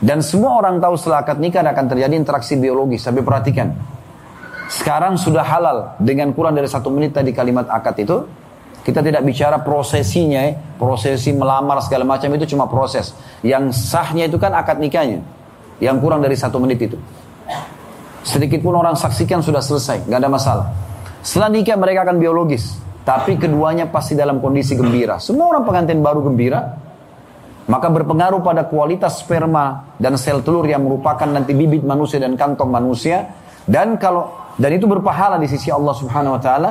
Dan semua orang tahu setelah akad nikah akan terjadi interaksi biologis. Tapi perhatikan. Sekarang sudah halal dengan kurang dari satu menit tadi kalimat akad itu. Kita tidak bicara prosesinya, ya. prosesi melamar segala macam itu cuma proses. Yang sahnya itu kan akad nikahnya. Yang kurang dari satu menit itu. Sedikit pun orang saksikan sudah selesai, nggak ada masalah. Setelah nikah mereka akan biologis. Tapi keduanya pasti dalam kondisi gembira. Semua orang pengantin baru gembira, maka berpengaruh pada kualitas sperma dan sel telur yang merupakan nanti bibit manusia dan kantong manusia. Dan kalau dan itu berpahala di sisi Allah Subhanahu wa taala.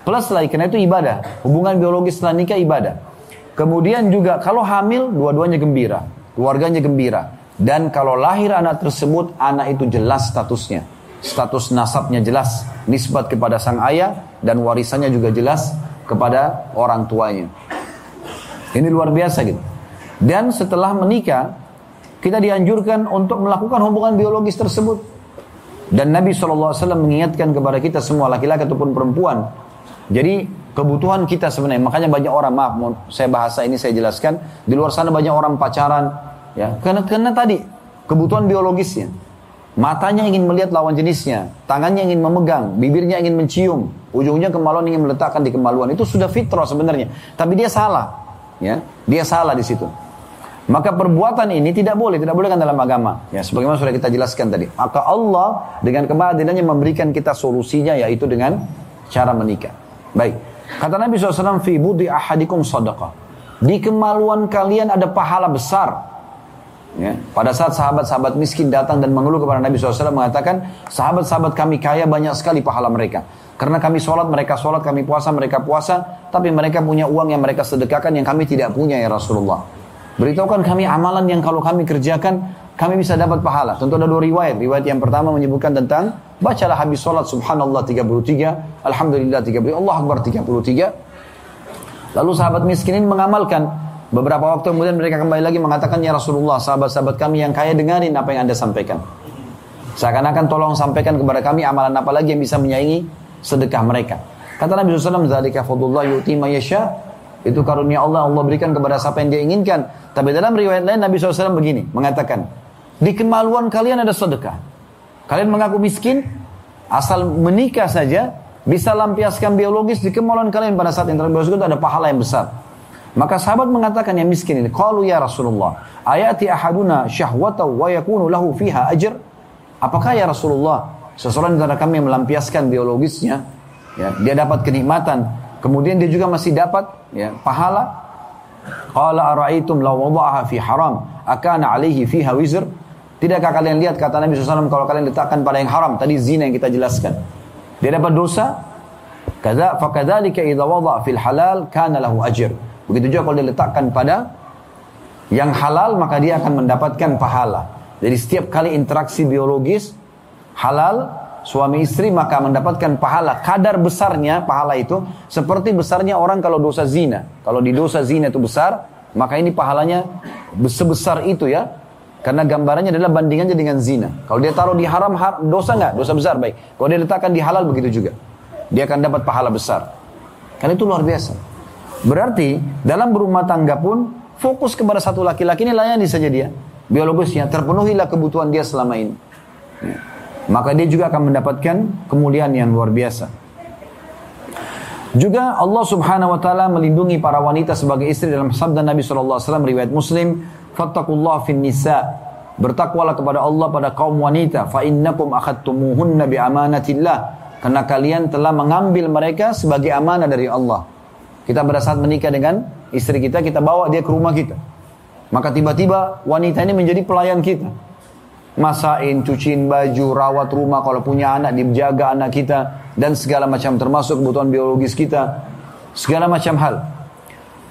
Plus lagi karena itu ibadah. Hubungan biologis setelah nikah ibadah. Kemudian juga kalau hamil dua-duanya gembira. Keluarganya gembira. Dan kalau lahir anak tersebut anak itu jelas statusnya status nasabnya jelas nisbat kepada sang ayah dan warisannya juga jelas kepada orang tuanya ini luar biasa gitu dan setelah menikah, kita dianjurkan untuk melakukan hubungan biologis tersebut. Dan Nabi SAW mengingatkan kepada kita semua laki-laki ataupun perempuan. Jadi kebutuhan kita sebenarnya, makanya banyak orang, maaf saya bahasa ini saya jelaskan, di luar sana banyak orang pacaran, ya karena, karena tadi kebutuhan biologisnya. Matanya ingin melihat lawan jenisnya, tangannya ingin memegang, bibirnya ingin mencium, ujungnya kemaluan ingin meletakkan di kemaluan. Itu sudah fitrah sebenarnya. Tapi dia salah. Ya, dia salah di situ. Maka perbuatan ini tidak boleh, tidak boleh kan dalam agama. Ya, sebagaimana sudah kita jelaskan tadi. Maka Allah dengan keadilannya memberikan kita solusinya yaitu dengan cara menikah. Baik. Kata Nabi SAW, Fi budi ahadikum sadaqah. Di kemaluan kalian ada pahala besar. Ya, pada saat sahabat-sahabat miskin datang dan mengeluh kepada Nabi SAW mengatakan, sahabat-sahabat kami kaya banyak sekali pahala mereka. Karena kami sholat, mereka sholat, kami puasa, mereka puasa. Tapi mereka punya uang yang mereka sedekahkan yang kami tidak punya ya Rasulullah. Beritahukan kami amalan yang kalau kami kerjakan, kami bisa dapat pahala. Tentu ada dua riwayat. Riwayat yang pertama menyebutkan tentang, bacalah habis sholat subhanallah 33, alhamdulillah 33, Allah Akbar 33. Lalu sahabat miskin ini mengamalkan. Beberapa waktu kemudian mereka kembali lagi mengatakan, Ya Rasulullah, sahabat-sahabat kami yang kaya dengarin apa yang anda sampaikan. Seakan-akan tolong sampaikan kepada kami amalan apa lagi yang bisa menyaingi sedekah mereka. Kata Nabi SAW, Zalika fadullah yu'ti itu karunia Allah, Allah berikan kepada siapa yang dia inginkan. Tapi dalam riwayat lain Nabi SAW begini, mengatakan, di kemaluan kalian ada sedekah. Kalian mengaku miskin, asal menikah saja, bisa lampiaskan biologis di kemaluan kalian pada saat yang biologis itu ada pahala yang besar. Maka sahabat mengatakan yang miskin ini, Qalu ya Rasulullah, ayati ahaduna syahwata wa yakunu lahu fiha ajr. Apakah ya Rasulullah, seseorang antara kami yang melampiaskan biologisnya, ya, dia dapat kenikmatan, kemudian dia juga masih dapat ya pahala? Qala ara'aitum law wada'aha fi haram akana alaihi fiha wizr? Tidakkah kalian lihat kata Nabi SAW kalau kalian letakkan pada yang haram tadi zina yang kita jelaskan? Dia dapat dosa? Kaza fakadzalika idza wada'a fil halal kana lahu ajr begitu juga kalau dia letakkan pada yang halal maka dia akan mendapatkan pahala. Jadi setiap kali interaksi biologis halal suami istri maka mendapatkan pahala. Kadar besarnya pahala itu seperti besarnya orang kalau dosa zina. Kalau di dosa zina itu besar maka ini pahalanya sebesar itu ya. Karena gambarannya adalah bandingannya dengan zina. Kalau dia taruh di haram har, dosa nggak? Dosa besar baik. Kalau dia letakkan di halal begitu juga. Dia akan dapat pahala besar. Karena itu luar biasa berarti dalam berumah tangga pun fokus kepada satu laki-laki ini layani saja dia biologisnya terpenuhilah kebutuhan dia selama ini ya maka dia juga akan mendapatkan kemuliaan yang luar biasa. Juga Allah Subhanahu wa taala melindungi para wanita sebagai istri dalam sabda Nabi wasallam riwayat Muslim, "Fattaqullaha fin nisa." Bertakwalah kepada Allah pada kaum wanita, fa innakum akhadtumuhunna bi amanatillah. Karena kalian telah mengambil mereka sebagai amanah dari Allah. Kita pada saat menikah dengan istri kita, kita bawa dia ke rumah kita. Maka tiba-tiba wanita ini menjadi pelayan kita masain, cuciin baju, rawat rumah kalau punya anak, dijaga anak kita dan segala macam termasuk kebutuhan biologis kita, segala macam hal.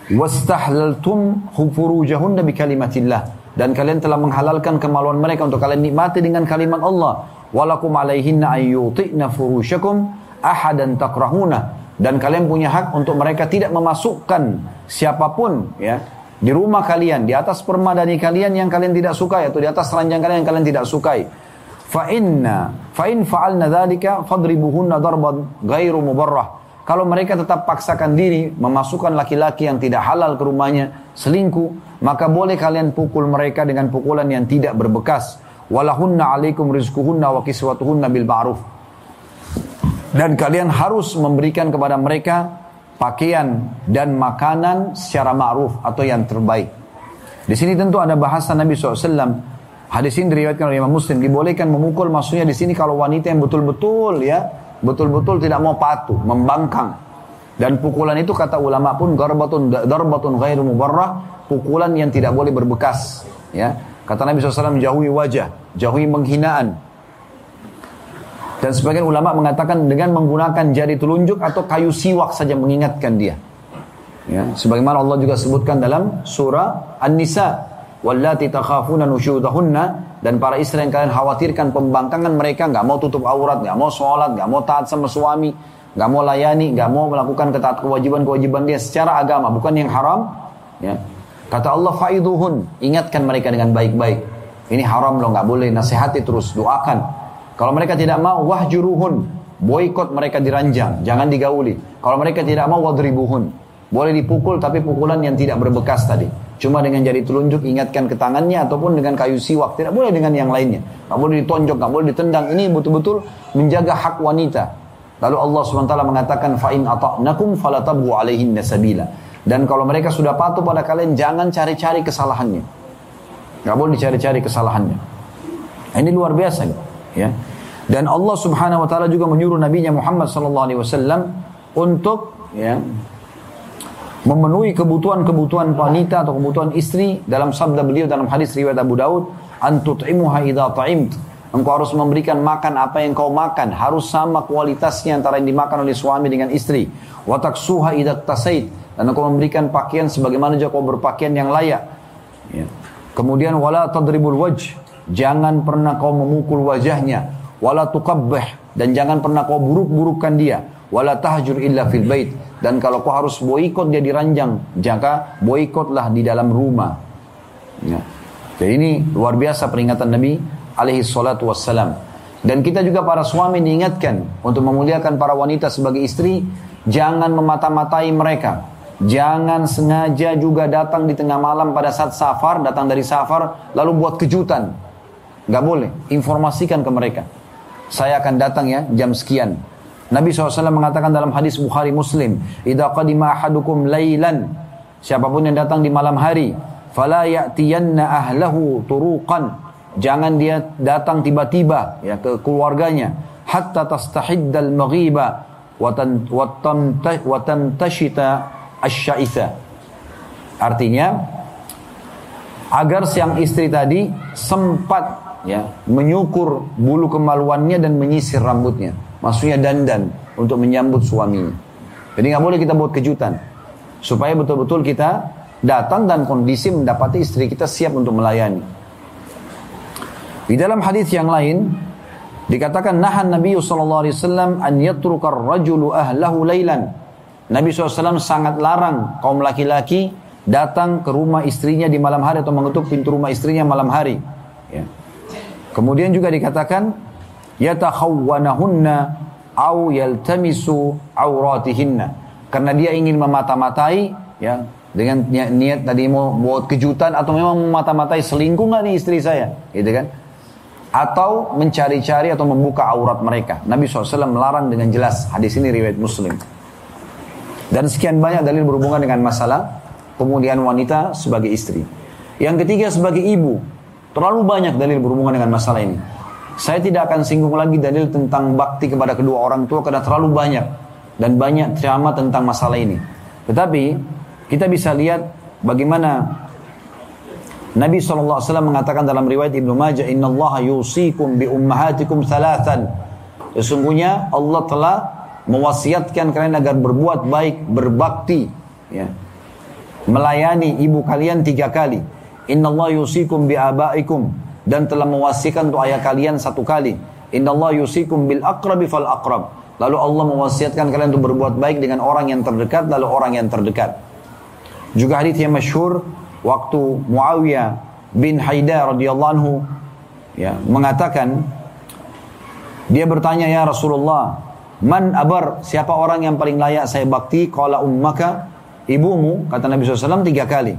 Wastahlaltum furujahunna bi kalimatillah dan kalian telah menghalalkan kemaluan mereka untuk kalian nikmati dengan kalimat Allah. Walakum alaihinna ayyuti'na furushakum ahadan takrahuna dan kalian punya hak untuk mereka tidak memasukkan siapa pun ya di rumah kalian di atas permadani kalian yang kalian tidak sukai atau di atas ranjang kalian yang kalian tidak sukai. Fa inna fa in fa'alna dzalika fadribuhunna darban ghairu mubarrah. Kalau mereka tetap paksakan diri memasukkan laki-laki yang tidak halal ke rumahnya selingkuh maka boleh kalian pukul mereka dengan pukulan yang tidak berbekas. Walahunna alaikum rizquhunna wa kiswatuhunna bil ma'ruf dan kalian harus memberikan kepada mereka pakaian dan makanan secara ma'ruf atau yang terbaik. Di sini tentu ada bahasa Nabi SAW. Hadis ini diriwayatkan oleh Imam Muslim. Dibolehkan memukul maksudnya di sini kalau wanita yang betul-betul ya, betul-betul tidak mau patuh, membangkang. Dan pukulan itu kata ulama pun darbatun darbatun ghairu mubarrah, pukulan yang tidak boleh berbekas, ya. Kata Nabi SAW jauhi wajah, jauhi penghinaan, dan sebagian ulama mengatakan dengan menggunakan jari telunjuk atau kayu siwak saja mengingatkan dia. Ya, sebagaimana Allah juga sebutkan dalam surah An-Nisa, "Wallati takhafuna nusyudahunna" dan para istri yang kalian khawatirkan pembangkangan mereka nggak mau tutup aurat, nggak mau sholat, nggak mau taat sama suami, nggak mau layani, nggak mau melakukan ketaat kewajiban-kewajiban dia secara agama, bukan yang haram. Ya. Kata Allah, "Faiduhun", ingatkan mereka dengan baik-baik. Ini haram loh, nggak boleh. Nasihati terus, doakan. Kalau mereka tidak mau, wahjuruhun. Boykot mereka diranjang, jangan digauli. Kalau mereka tidak mau, wadribuhun. Boleh dipukul, tapi pukulan yang tidak berbekas tadi. Cuma dengan jari telunjuk ingatkan ke tangannya ataupun dengan kayu siwak. Tidak boleh dengan yang lainnya. Tidak boleh ditonjok, tidak boleh ditendang. Ini betul-betul menjaga hak wanita. Lalu Allah SWT mengatakan, Fa'in ata'nakum falatabu alaihin nasabila. Dan kalau mereka sudah patuh pada kalian, jangan cari-cari kesalahannya. Tidak boleh dicari-cari kesalahannya. Ini luar biasa. Ya. Dan Allah Subhanahu wa taala juga menyuruh nabinya Muhammad sallallahu alaihi wasallam untuk ya memenuhi kebutuhan-kebutuhan wanita atau kebutuhan istri. Dalam sabda beliau dalam hadis riwayat Abu Daud antut'imuha idza ta'imt engkau harus memberikan makan apa yang kau makan. Harus sama kualitasnya antara yang dimakan oleh suami dengan istri. Wa taksuha idza tasait dan engkau memberikan pakaian sebagaimana juga kau berpakaian yang layak. Ya. kemudian wala tadribul wajh jangan pernah kau memukul wajahnya. Wala tuqabbih. Dan jangan pernah kau buruk-burukkan dia. Wala tahjur illa fil bait. Dan kalau kau harus boikot dia di ranjang jaka boikotlah di dalam rumah. Ya. jadi ini luar biasa peringatan Nabi alaihi salatu wassalam. Dan kita juga para suami diingatkan untuk memuliakan para wanita sebagai istri jangan memata-matai mereka. Jangan sengaja juga datang di tengah malam pada saat safar datang dari safar lalu buat kejutan nggak boleh informasikan ke mereka saya akan datang ya jam sekian. Nabi SAW mengatakan dalam hadis Bukhari Muslim, "Idza qadima ahadukum lailan" Siapa pun yang datang di malam hari, fala ya'tiyanna ahlahu turuqan. Jangan dia datang tiba-tiba ya ke keluarganya hatta tastahiddal maghiba wa tantashita asyaitha. Artinya agar siang istri tadi sempat ya menyukur bulu kemaluannya dan menyisir rambutnya. Maksudnya dandan untuk menyambut suaminya. Jadi nggak boleh kita buat kejutan. Supaya betul-betul kita datang dan kondisi mendapati istri kita siap untuk melayani. Di dalam hadis yang lain dikatakan nahan Nabi sallallahu alaihi wasallam an yatrukar rajulu ahlahu lailan Nabi SAW sangat larang kaum laki-laki datang ke rumah istrinya di malam hari atau mengetuk pintu rumah istrinya malam hari. Ya. Kemudian juga dikatakan yatakhawwanahunna au yaltamisu auratihinna. Karena dia ingin memata-matai ya dengan niat, niat tadi mau buat kejutan atau memang memata-matai selingkuh nggak nih istri saya, gitu kan? Atau mencari-cari atau membuka aurat mereka. Nabi SAW melarang dengan jelas. Hadis ini riwayat Muslim. Dan sekian banyak dalil berhubungan dengan masalah pemulihan wanita sebagai istri. Yang ketiga sebagai ibu. Terlalu banyak dalil berhubungan dengan masalah ini. Saya tidak akan singgung lagi dalil tentang bakti kepada kedua orang tua karena terlalu banyak dan banyak ceramah tentang masalah ini. Tetapi kita bisa lihat bagaimana Nabi SAW mengatakan dalam riwayat Ibnu Majah, Inna Allah yusikum bi ummahatikum salatan. Sesungguhnya Allah telah mewasiatkan kalian agar berbuat baik, berbakti, ya. Melayani ibu kalian tiga kali. Inna Allah yusikum bi abaikum dan telah mewasikan untuk ayah kalian satu kali. Inna Allah yusikum bil akrabi fal akrab lalu Allah mewasiatkan kalian untuk berbuat baik dengan orang yang terdekat lalu orang yang terdekat. Juga hadis yang masyhur waktu Muawiyah bin Haidar radhiyallahu anhu ya mengatakan dia bertanya ya Rasulullah man abar siapa orang yang paling layak saya bakti qala ummaka ibumu kata Nabi SAW tiga kali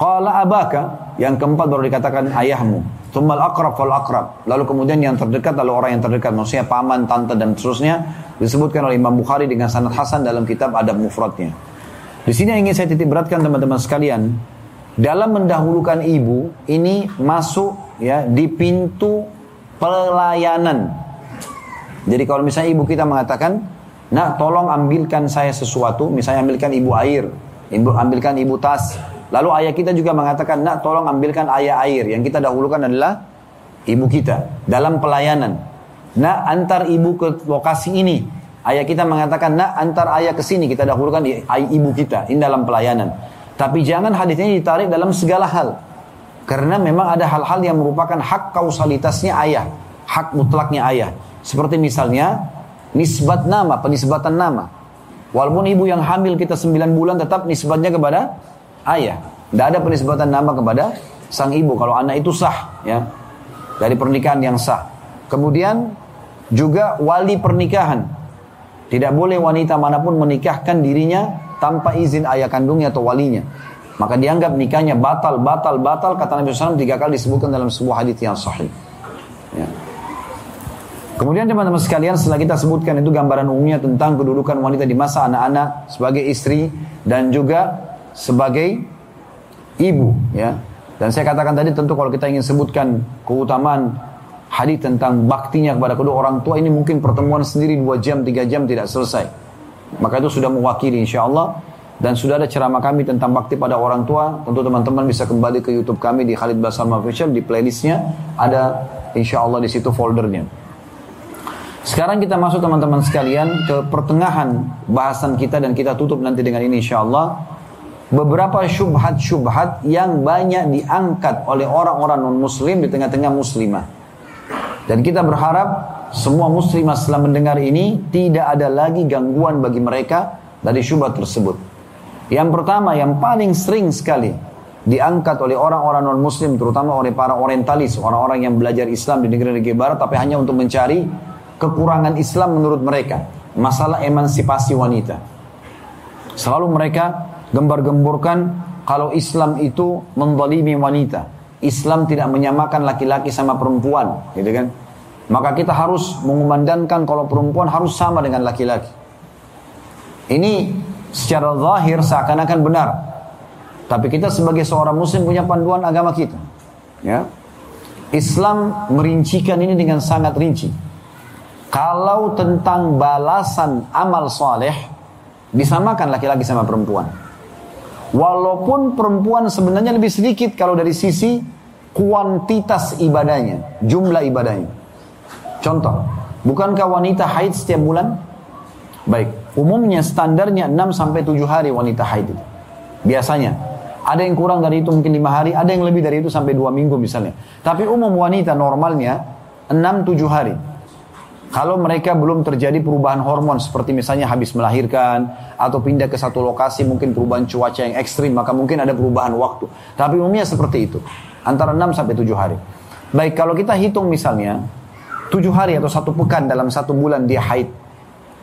qala abaka yang keempat baru dikatakan ayahmu Tumal akrab fal akrab. Lalu kemudian yang terdekat lalu orang yang terdekat. Maksudnya paman, tante dan seterusnya. Disebutkan oleh Imam Bukhari dengan sanad Hasan dalam kitab Adab Mufradnya. Di sini yang ingin saya titik beratkan teman-teman sekalian. Dalam mendahulukan ibu ini masuk ya di pintu pelayanan. Jadi kalau misalnya ibu kita mengatakan, nak tolong ambilkan saya sesuatu, misalnya ambilkan ibu air, ibu ambilkan ibu tas, Lalu ayah kita juga mengatakan, nak tolong ambilkan ayah air. Yang kita dahulukan adalah ibu kita dalam pelayanan. Nak antar ibu ke lokasi ini. Ayah kita mengatakan, nak antar ayah ke sini. Kita dahulukan ibu kita. Ini dalam pelayanan. Tapi jangan hadis ini ditarik dalam segala hal. Karena memang ada hal-hal yang merupakan hak kausalitasnya ayah. Hak mutlaknya ayah. Seperti misalnya, nisbat nama, penisbatan nama. Walaupun ibu yang hamil kita 9 bulan tetap nisbatnya kepada ayah. Tidak ada penisbatan nama kepada sang ibu kalau anak itu sah ya dari pernikahan yang sah. Kemudian juga wali pernikahan. Tidak boleh wanita mana pun menikahkan dirinya tanpa izin ayah kandungnya atau walinya. Maka dianggap nikahnya batal, batal, batal. Kata Nabi SAW tiga kali disebutkan dalam sebuah hadis yang sahih. Ya. Kemudian teman-teman sekalian setelah kita sebutkan itu gambaran umumnya tentang kedudukan wanita di masa anak-anak sebagai istri dan juga sebagai ibu ya. Dan saya katakan tadi tentu kalau kita ingin sebutkan keutamaan hadis tentang baktinya kepada kedua orang tua ini mungkin pertemuan sendiri dua jam tiga jam tidak selesai. Maka itu sudah mewakili insya Allah dan sudah ada ceramah kami tentang bakti pada orang tua. Tentu teman-teman bisa kembali ke YouTube kami di Khalid Basama Official di playlistnya ada insya Allah di situ foldernya. Sekarang kita masuk teman-teman sekalian ke pertengahan bahasan kita dan kita tutup nanti dengan ini insya Allah beberapa syubhat-syubhat yang banyak diangkat oleh orang-orang non-muslim di tengah-tengah muslimah. Dan kita berharap semua muslimah setelah mendengar ini tidak ada lagi gangguan bagi mereka dari syubhat tersebut. Yang pertama yang paling sering sekali diangkat oleh orang-orang non-muslim terutama oleh para orientalis, orang-orang yang belajar Islam di negeri-negeri barat tapi hanya untuk mencari kekurangan Islam menurut mereka. Masalah emansipasi wanita. Selalu mereka gembar-gemburkan kalau Islam itu mendalimi wanita. Islam tidak menyamakan laki-laki sama perempuan, gitu kan? Maka kita harus mengumandangkan kalau perempuan harus sama dengan laki-laki. Ini secara zahir seakan-akan benar. Tapi kita sebagai seorang muslim punya panduan agama kita. Ya. Islam merincikan ini dengan sangat rinci. Kalau tentang balasan amal soleh, disamakan laki-laki sama perempuan. Walaupun perempuan sebenarnya lebih sedikit kalau dari sisi kuantitas ibadahnya, jumlah ibadahnya. Contoh, bukankah wanita haid setiap bulan? Baik, umumnya standarnya 6 sampai 7 hari wanita haid itu. Biasanya. Ada yang kurang dari itu mungkin 5 hari, ada yang lebih dari itu sampai 2 minggu misalnya. Tapi umum wanita normalnya 6-7 hari. Kalau mereka belum terjadi perubahan hormon seperti misalnya habis melahirkan atau pindah ke satu lokasi mungkin perubahan cuaca yang ekstrim maka mungkin ada perubahan waktu. Tapi umumnya seperti itu. Antara 6 sampai 7 hari. Baik kalau kita hitung misalnya 7 hari atau satu pekan dalam satu bulan dia haid.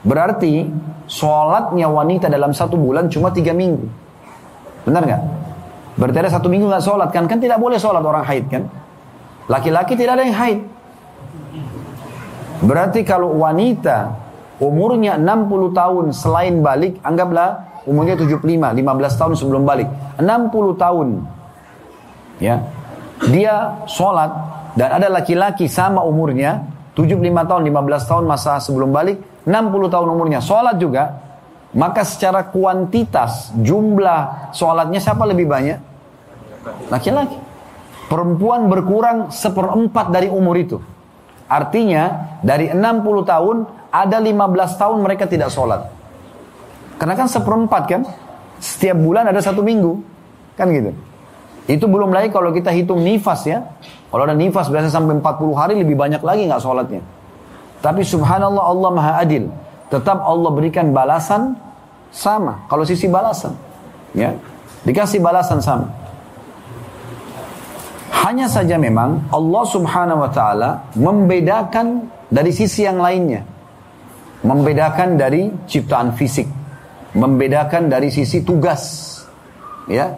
Berarti sholatnya wanita dalam satu bulan cuma 3 minggu. Benar nggak? Berarti ada satu minggu nggak sholat kan? Kan tidak boleh sholat orang haid kan? Laki-laki tidak ada yang haid. Berarti kalau wanita umurnya 60 tahun selain balik, anggaplah umurnya 75, 15 tahun sebelum balik. 60 tahun. Ya. Dia sholat dan ada laki-laki sama umurnya 75 tahun, 15 tahun masa sebelum balik, 60 tahun umurnya sholat juga, maka secara kuantitas jumlah sholatnya siapa lebih banyak? Laki-laki. Perempuan berkurang seperempat dari umur itu. Artinya dari 60 tahun ada 15 tahun mereka tidak sholat. Karena kan seperempat kan. Setiap bulan ada satu minggu. Kan gitu. Itu belum lagi kalau kita hitung nifas ya. Kalau ada nifas biasa sampai 40 hari lebih banyak lagi nggak sholatnya. Tapi subhanallah Allah maha adil. tetap Allah berikan balasan sama. Kalau sisi balasan, ya, dikasih balasan sama. Hanya saja memang Allah Subhanahu wa taala membedakan dari sisi yang lainnya. Membedakan dari ciptaan fisik, membedakan dari sisi tugas. Ya.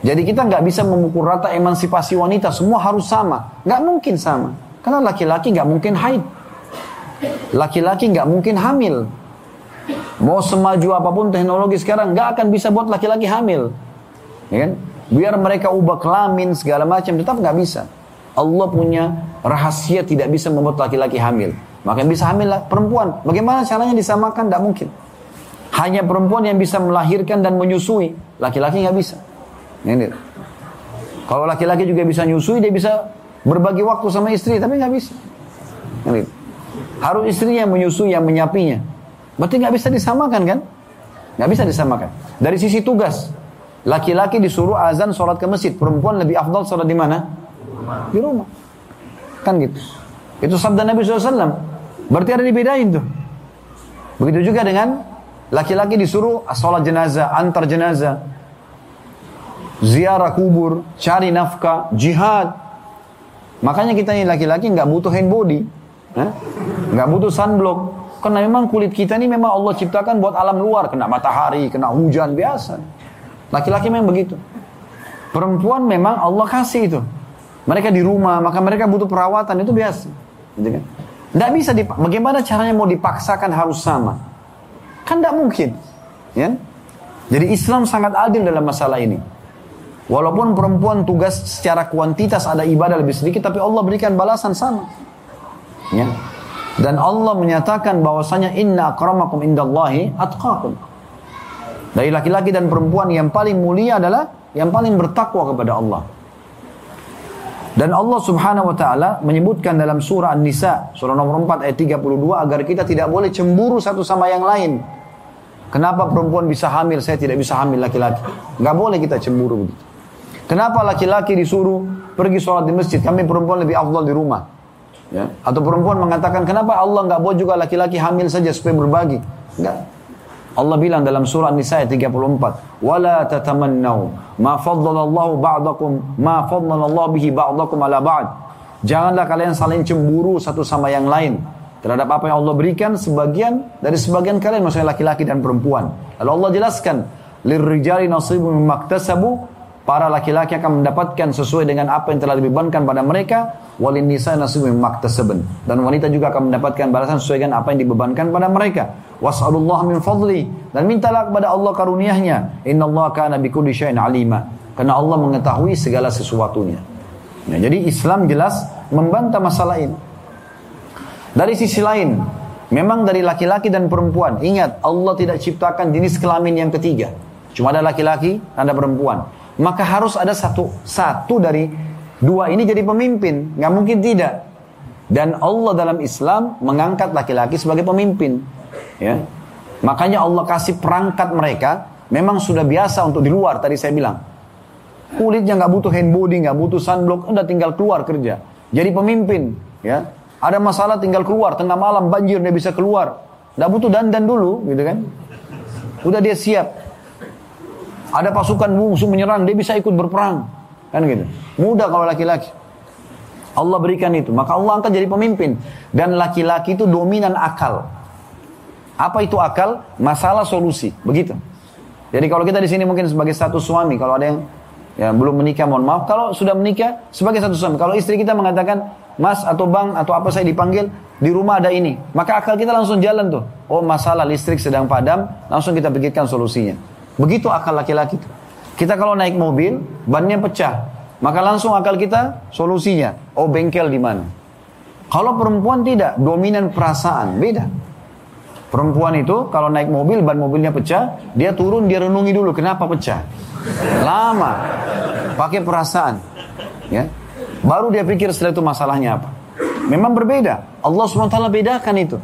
Jadi kita nggak bisa memukul rata emansipasi wanita, semua harus sama. Nggak mungkin sama. Karena laki-laki nggak mungkin haid. Laki-laki nggak mungkin hamil. Mau semaju apa pun teknologi sekarang nggak akan bisa buat laki-laki hamil. Ya kan? Biar mereka ubah kelamin segala macam tetap nggak bisa. Allah punya rahasia tidak bisa membuat laki-laki hamil. Maka bisa hamil lah perempuan. Bagaimana caranya disamakan? Tidak mungkin. Hanya perempuan yang bisa melahirkan dan menyusui. Laki-laki nggak bisa. Ini. Kalau laki-laki juga bisa nyusui, dia bisa berbagi waktu sama istri, tapi nggak bisa. Ini. Harus istrinya yang menyusui, yang menyapinya. Berarti nggak bisa disamakan kan? Nggak bisa disamakan. Dari sisi tugas, laki-laki disuruh azan sholat ke masjid, perempuan lebih afdal sholat di mana? Di rumah. Kan gitu. Itu sabda Nabi SAW. Berarti ada dibedain tuh. Begitu juga dengan laki-laki disuruh sholat jenazah, antar jenazah, ziarah kubur, cari nafkah, jihad. Makanya kita ini laki-laki nggak butuh hand body, nggak butuh sunblock. Karena memang kulit kita ini memang Allah ciptakan buat alam luar, kena matahari, kena hujan biasa. Laki-laki memang begitu. Perempuan memang Allah kasih itu. Mereka di rumah, maka mereka butuh perawatan itu biasa. Gitu kan? Tidak bisa, dip- bagaimana caranya mau dipaksakan harus sama? Kan tidak mungkin. Ya? Jadi Islam sangat adil dalam masalah ini. Walaupun perempuan tugas secara kuantitas ada ibadah lebih sedikit, tapi Allah berikan balasan sama. Ya. Dan Allah menyatakan bahwasanya inna akramakum indallahi atqakum. Dari laki-laki dan perempuan yang paling mulia adalah yang paling bertakwa kepada Allah. Dan Allah Subhanahu wa taala menyebutkan dalam surah An-Nisa, surah nomor 4 ayat 32 agar kita tidak boleh cemburu satu sama yang lain. Kenapa perempuan bisa hamil, saya tidak bisa hamil laki-laki? Nggak boleh kita cemburu begitu. Kenapa laki-laki disuruh pergi sholat di masjid, kami perempuan lebih afdal di rumah? Ya. Atau perempuan mengatakan, kenapa Allah nggak boleh juga laki-laki hamil saja supaya berbagi? Enggak. Allah bilang dalam surah Nisa ayat 34, "Wala tatamannau ma faddalallahu ba'dakum ma faddalallahu bihi ba'dakum ala ba'd." Janganlah kalian saling cemburu satu sama yang lain terhadap apa yang Allah berikan sebagian dari sebagian kalian maksudnya laki-laki dan perempuan. Lalu Allah jelaskan, "Lirrijali nasibun mimma iktasabu." Para laki-laki akan mendapatkan sesuai dengan apa yang telah dibebankan pada mereka, walin nisa iktasabun. Dan wanita juga akan mendapatkan balasan sesuai dengan apa yang dibebankan pada mereka. Was'alullah min fadli dan mintalah kepada Allah karuniahnya. Innallaha kana bikulli syai'in alima. Karena Allah mengetahui segala sesuatunya. Nah, jadi Islam jelas membantah masalah ini. Dari sisi lain, memang dari laki-laki dan perempuan. Ingat, Allah tidak ciptakan jenis kelamin yang ketiga. Cuma ada laki-laki, ada perempuan. Maka harus ada satu satu dari dua ini jadi pemimpin. Nggak mungkin tidak. Dan Allah dalam Islam mengangkat laki-laki sebagai pemimpin. Ya. Makanya Allah kasih perangkat mereka memang sudah biasa untuk di luar tadi saya bilang. Kulitnya nggak butuh hand body, nggak butuh sunblock, udah tinggal keluar kerja. Jadi pemimpin, ya. Ada masalah tinggal keluar, tengah malam banjir dia bisa keluar. Nggak butuh dandan dulu, gitu kan. Udah dia siap. Ada pasukan musuh menyerang, dia bisa ikut berperang. Kan gitu. Mudah kalau laki-laki. Allah berikan itu. Maka Allah angkat jadi pemimpin. Dan laki-laki itu dominan akal. Apa itu akal? Masalah solusi. Begitu. Jadi kalau kita di sini mungkin sebagai satu suami, kalau ada yang ya belum menikah, mohon maaf. Kalau sudah menikah sebagai satu suami, kalau istri kita mengatakan, Mas atau Bang atau apa saya dipanggil di rumah ada ini, maka akal kita langsung jalan tuh. Oh masalah listrik sedang padam, langsung kita pikirkan solusinya. Begitu akal laki-laki itu. Kita kalau naik mobil, bannya pecah, maka langsung akal kita solusinya. Oh bengkel di mana? Kalau perempuan tidak, dominan perasaan, beda. Perempuan itu kalau naik mobil, ban mobilnya pecah, dia turun, dia renungi dulu kenapa pecah. Lama, pakai perasaan. Ya, baru dia pikir setelah itu masalahnya apa. Memang berbeda. Allah SWT bedakan itu.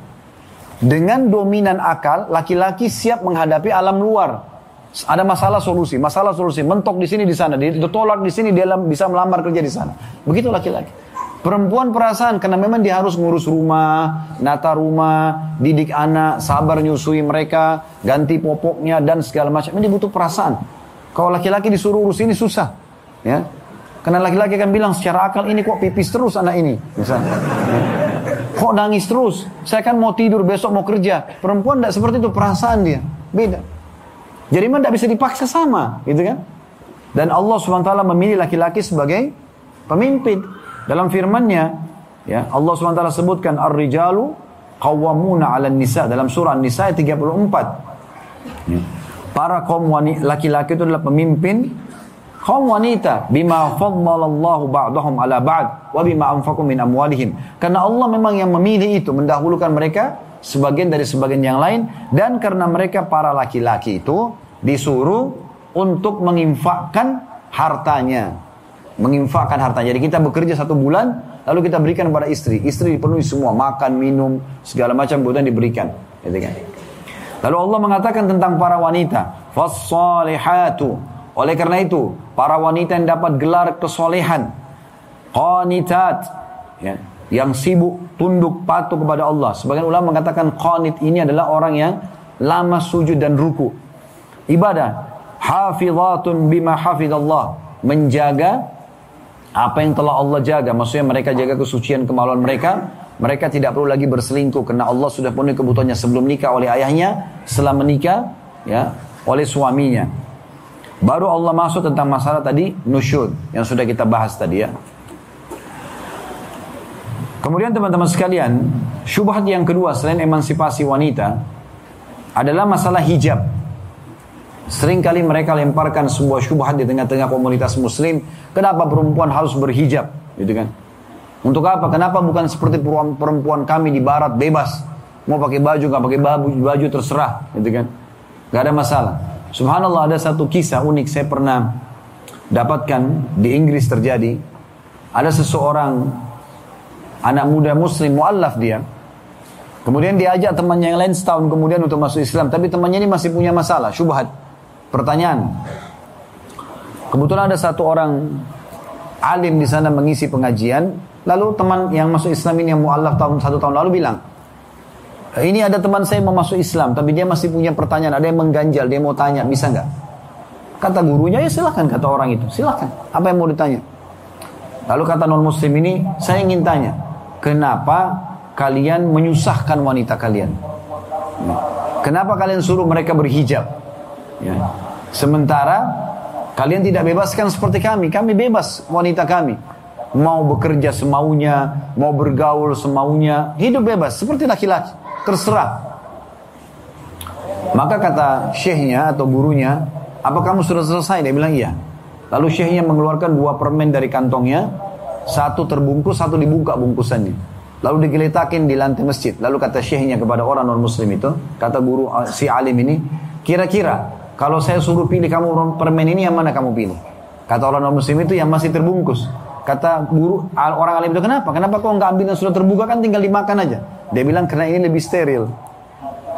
Dengan dominan akal, laki-laki siap menghadapi alam luar. Ada masalah solusi, masalah solusi, mentok di sini di sana, ditolak di sini dia bisa melamar kerja di sana. Begitu laki-laki. Perempuan perasaan karena memang dia harus ngurus rumah, nata rumah, didik anak, sabar nyusui mereka, ganti popoknya dan segala macam. Ini butuh perasaan. Kalau laki-laki disuruh urus ini susah, ya. Karena laki-laki akan bilang secara akal ini kok pipis terus anak ini, misalnya. Kok nangis terus? Saya kan mau tidur besok mau kerja. Perempuan tidak seperti itu perasaan dia, beda. Jadi memang tidak bisa dipaksa sama, gitu kan? Dan Allah swt memilih laki-laki sebagai pemimpin. Dalam firman-Nya, ya, Allah SWT sebutkan ar-rijalu qawwamuna 'alan nisa dalam surah An-Nisa 34. Ya. Para kaum wanita laki-laki itu adalah pemimpin kaum wanita bima faddalallahu ba'dahum ala ba'd wa bima anfaqu min amwalihim. Karena Allah memang yang memilih itu mendahulukan mereka sebagian dari sebagian yang lain dan karena mereka para laki-laki itu disuruh untuk menginfakkan hartanya menginfakkan harta. Jadi kita bekerja satu bulan, lalu kita berikan kepada istri. Istri dipenuhi semua, makan, minum, segala macam kebutuhan diberikan. Gitu kan. Lalu Allah mengatakan tentang para wanita, fasalihatu. Oleh karena itu, para wanita yang dapat gelar kesolehan, qanitat, ya, yang sibuk tunduk patuh kepada Allah. Sebagian ulama mengatakan qanit ini adalah orang yang lama sujud dan ruku. Ibadah, hafizatun bima hafizallah, menjaga apa yang telah Allah jaga, maksudnya mereka jaga kesucian kemaluan mereka, mereka tidak perlu lagi berselingkuh karena Allah sudah penuhi kebutuhannya sebelum nikah oleh ayahnya, setelah menikah ya oleh suaminya. Baru Allah masuk tentang masalah tadi nusyud yang sudah kita bahas tadi ya. Kemudian teman-teman sekalian, syubhat yang kedua selain emansipasi wanita adalah masalah hijab. Sering kali mereka lemparkan sebuah syubhat di tengah-tengah komunitas muslim. Kenapa perempuan harus berhijab? Gitu kan. Untuk apa? Kenapa bukan seperti perempuan kami di barat bebas. Mau pakai baju, nggak pakai baju, baju terserah. Gitu kan. Gak ada masalah. Subhanallah ada satu kisah unik saya pernah dapatkan di Inggris terjadi. Ada seseorang anak muda muslim muallaf dia. Kemudian diajak temannya yang lain setahun kemudian untuk masuk Islam. Tapi temannya ini masih punya masalah, syubhat. Pertanyaan. Kebetulan ada satu orang alim di sana mengisi pengajian. Lalu teman yang masuk Islam ini yang mu'alaf tahun satu tahun lalu bilang, ini ada teman saya mau masuk Islam, tapi dia masih punya pertanyaan, ada yang mengganjal, dia mau tanya, bisa nggak? Kata gurunya, ya silahkan, kata orang itu, silahkan. Apa yang mau ditanya? Lalu kata non muslim ini, saya ingin tanya, kenapa kalian menyusahkan wanita kalian? Kenapa kalian suruh mereka berhijab? Ya. Sementara kalian tidak bebaskan seperti kami. Kami bebas wanita kami. Mau bekerja semaunya, mau bergaul semaunya, hidup bebas seperti laki-laki. Terserah. Maka kata syekhnya atau gurunya, apa kamu sudah selesai? Dia bilang iya. Lalu syekhnya mengeluarkan dua permen dari kantongnya, satu terbungkus, satu dibuka bungkusannya. Lalu digeletakin di lantai masjid. Lalu kata syekhnya kepada orang non muslim itu, kata guru si alim ini, kira-kira kalau saya suruh pilih kamu permen ini yang mana kamu pilih? Kata orang non muslim itu yang masih terbungkus. Kata guru orang alim itu kenapa? Kenapa kau nggak ambil yang sudah terbuka kan tinggal dimakan aja? Dia bilang karena ini lebih steril.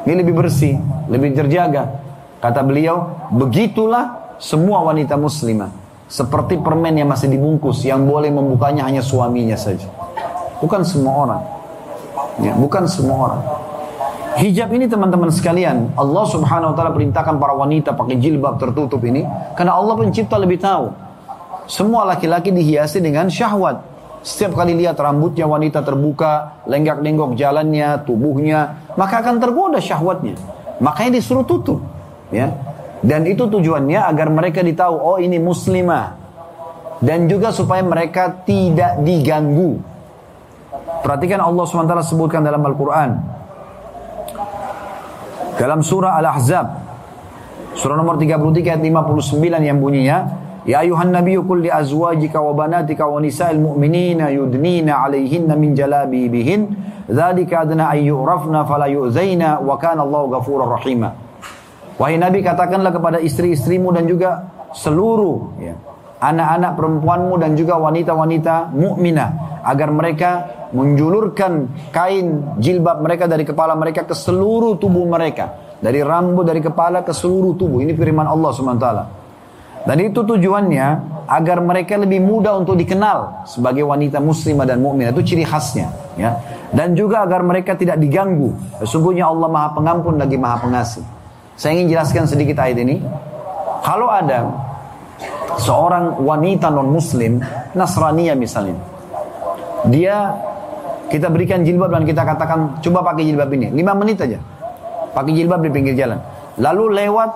Ini lebih bersih, lebih terjaga. Kata beliau, begitulah semua wanita muslimah. Seperti permen yang masih dibungkus, yang boleh membukanya hanya suaminya saja. Bukan semua orang. Ya, bukan semua orang. Hijab ini teman-teman sekalian, Allah subhanahu wa ta'ala perintahkan para wanita pakai jilbab tertutup ini. Karena Allah pencipta lebih tahu. Semua laki-laki dihiasi dengan syahwat. Setiap kali lihat rambutnya wanita terbuka, lenggak-lenggok jalannya, tubuhnya, maka akan tergoda syahwatnya. Makanya disuruh tutup. Ya. Dan itu tujuannya agar mereka ditahu, oh ini muslimah. Dan juga supaya mereka tidak diganggu. Perhatikan Allah SWT sebutkan dalam Al-Quran. Dalam surah Al-Ahzab. Surah nomor 33 ayat 59 yang bunyinya Ya ayuhan nabiyyu qul li azwajika wa banatika wa nisa'il mu'minina yudnina 'alayhinna min jalabibihin. Dzalika adna ay yu'rafna fala yu'zaina wa kana Allahu ghafurur rahima. Wahai Nabi katakanlah kepada istri-istrimu dan juga seluruh ya, anak-anak perempuanmu dan juga wanita-wanita mukminah agar mereka menjulurkan kain jilbab mereka dari kepala mereka ke seluruh tubuh mereka dari rambut dari kepala ke seluruh tubuh ini firman Allah SWT Dan itu tujuannya agar mereka lebih mudah untuk dikenal sebagai wanita muslimah dan mukminah itu ciri khasnya ya. Dan juga agar mereka tidak diganggu. Sesungguhnya Allah Maha Pengampun lagi Maha Pengasih. Saya ingin jelaskan sedikit ayat ini. Kalau ada seorang wanita non muslim Nasrania misalnya. Dia kita berikan jilbab dan kita katakan coba pakai jilbab ini. Lima menit aja. Pakai jilbab di pinggir jalan. Lalu lewat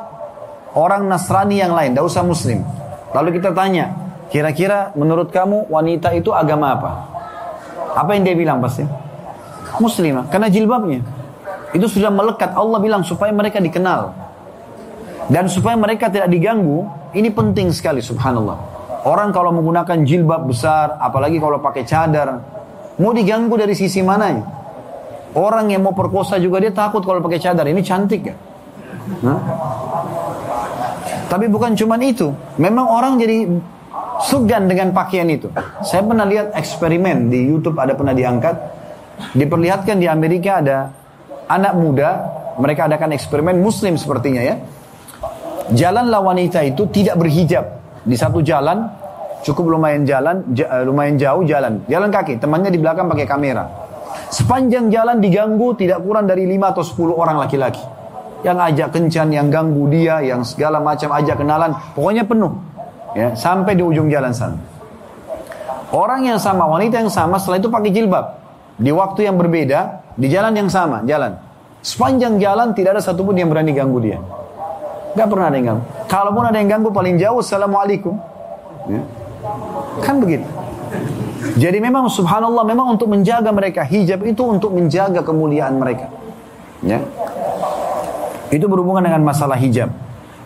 orang Nasrani yang lain, tidak usah muslim. Lalu kita tanya, kira-kira menurut kamu wanita itu agama apa? Apa yang dia bilang pasti? Muslimah, karena jilbabnya. Itu sudah melekat. Allah bilang supaya mereka dikenal. Dan supaya mereka tidak diganggu, ini penting sekali subhanallah. Orang kalau menggunakan jilbab besar, apalagi kalau pakai cadar, mau diganggu dari sisi mananya? Orang yang mau perkosa juga dia takut kalau pakai cadar. Ini cantik ya? Hah? Tapi bukan cuma itu. Memang orang jadi segan dengan pakaian itu. Saya pernah lihat eksperimen di YouTube ada pernah diangkat. Diperlihatkan di Amerika ada anak muda. Mereka adakan eksperimen muslim sepertinya ya. Jalanlah wanita itu tidak berhijab. Di satu jalan, cukup lumayan jalan, lumayan jauh jalan. Jalan kaki, temannya di belakang pakai kamera. Sepanjang jalan diganggu tidak kurang dari 5 atau 10 orang laki-laki yang ajak kencan, yang ganggu dia, yang segala macam ajak kenalan, pokoknya penuh. Ya, sampai di ujung jalan sana. Orang yang sama, wanita yang sama, setelah itu pakai jilbab. Di waktu yang berbeda, di jalan yang sama, jalan. Sepanjang jalan tidak ada satupun yang berani ganggu dia. Gak pernah ada yang ganggu. Kalaupun ada yang ganggu paling jauh, Assalamualaikum. Ya. Kan begitu. Jadi memang subhanallah, memang untuk menjaga mereka. Hijab itu untuk menjaga kemuliaan mereka. Ya. Itu berhubungan dengan masalah hijab.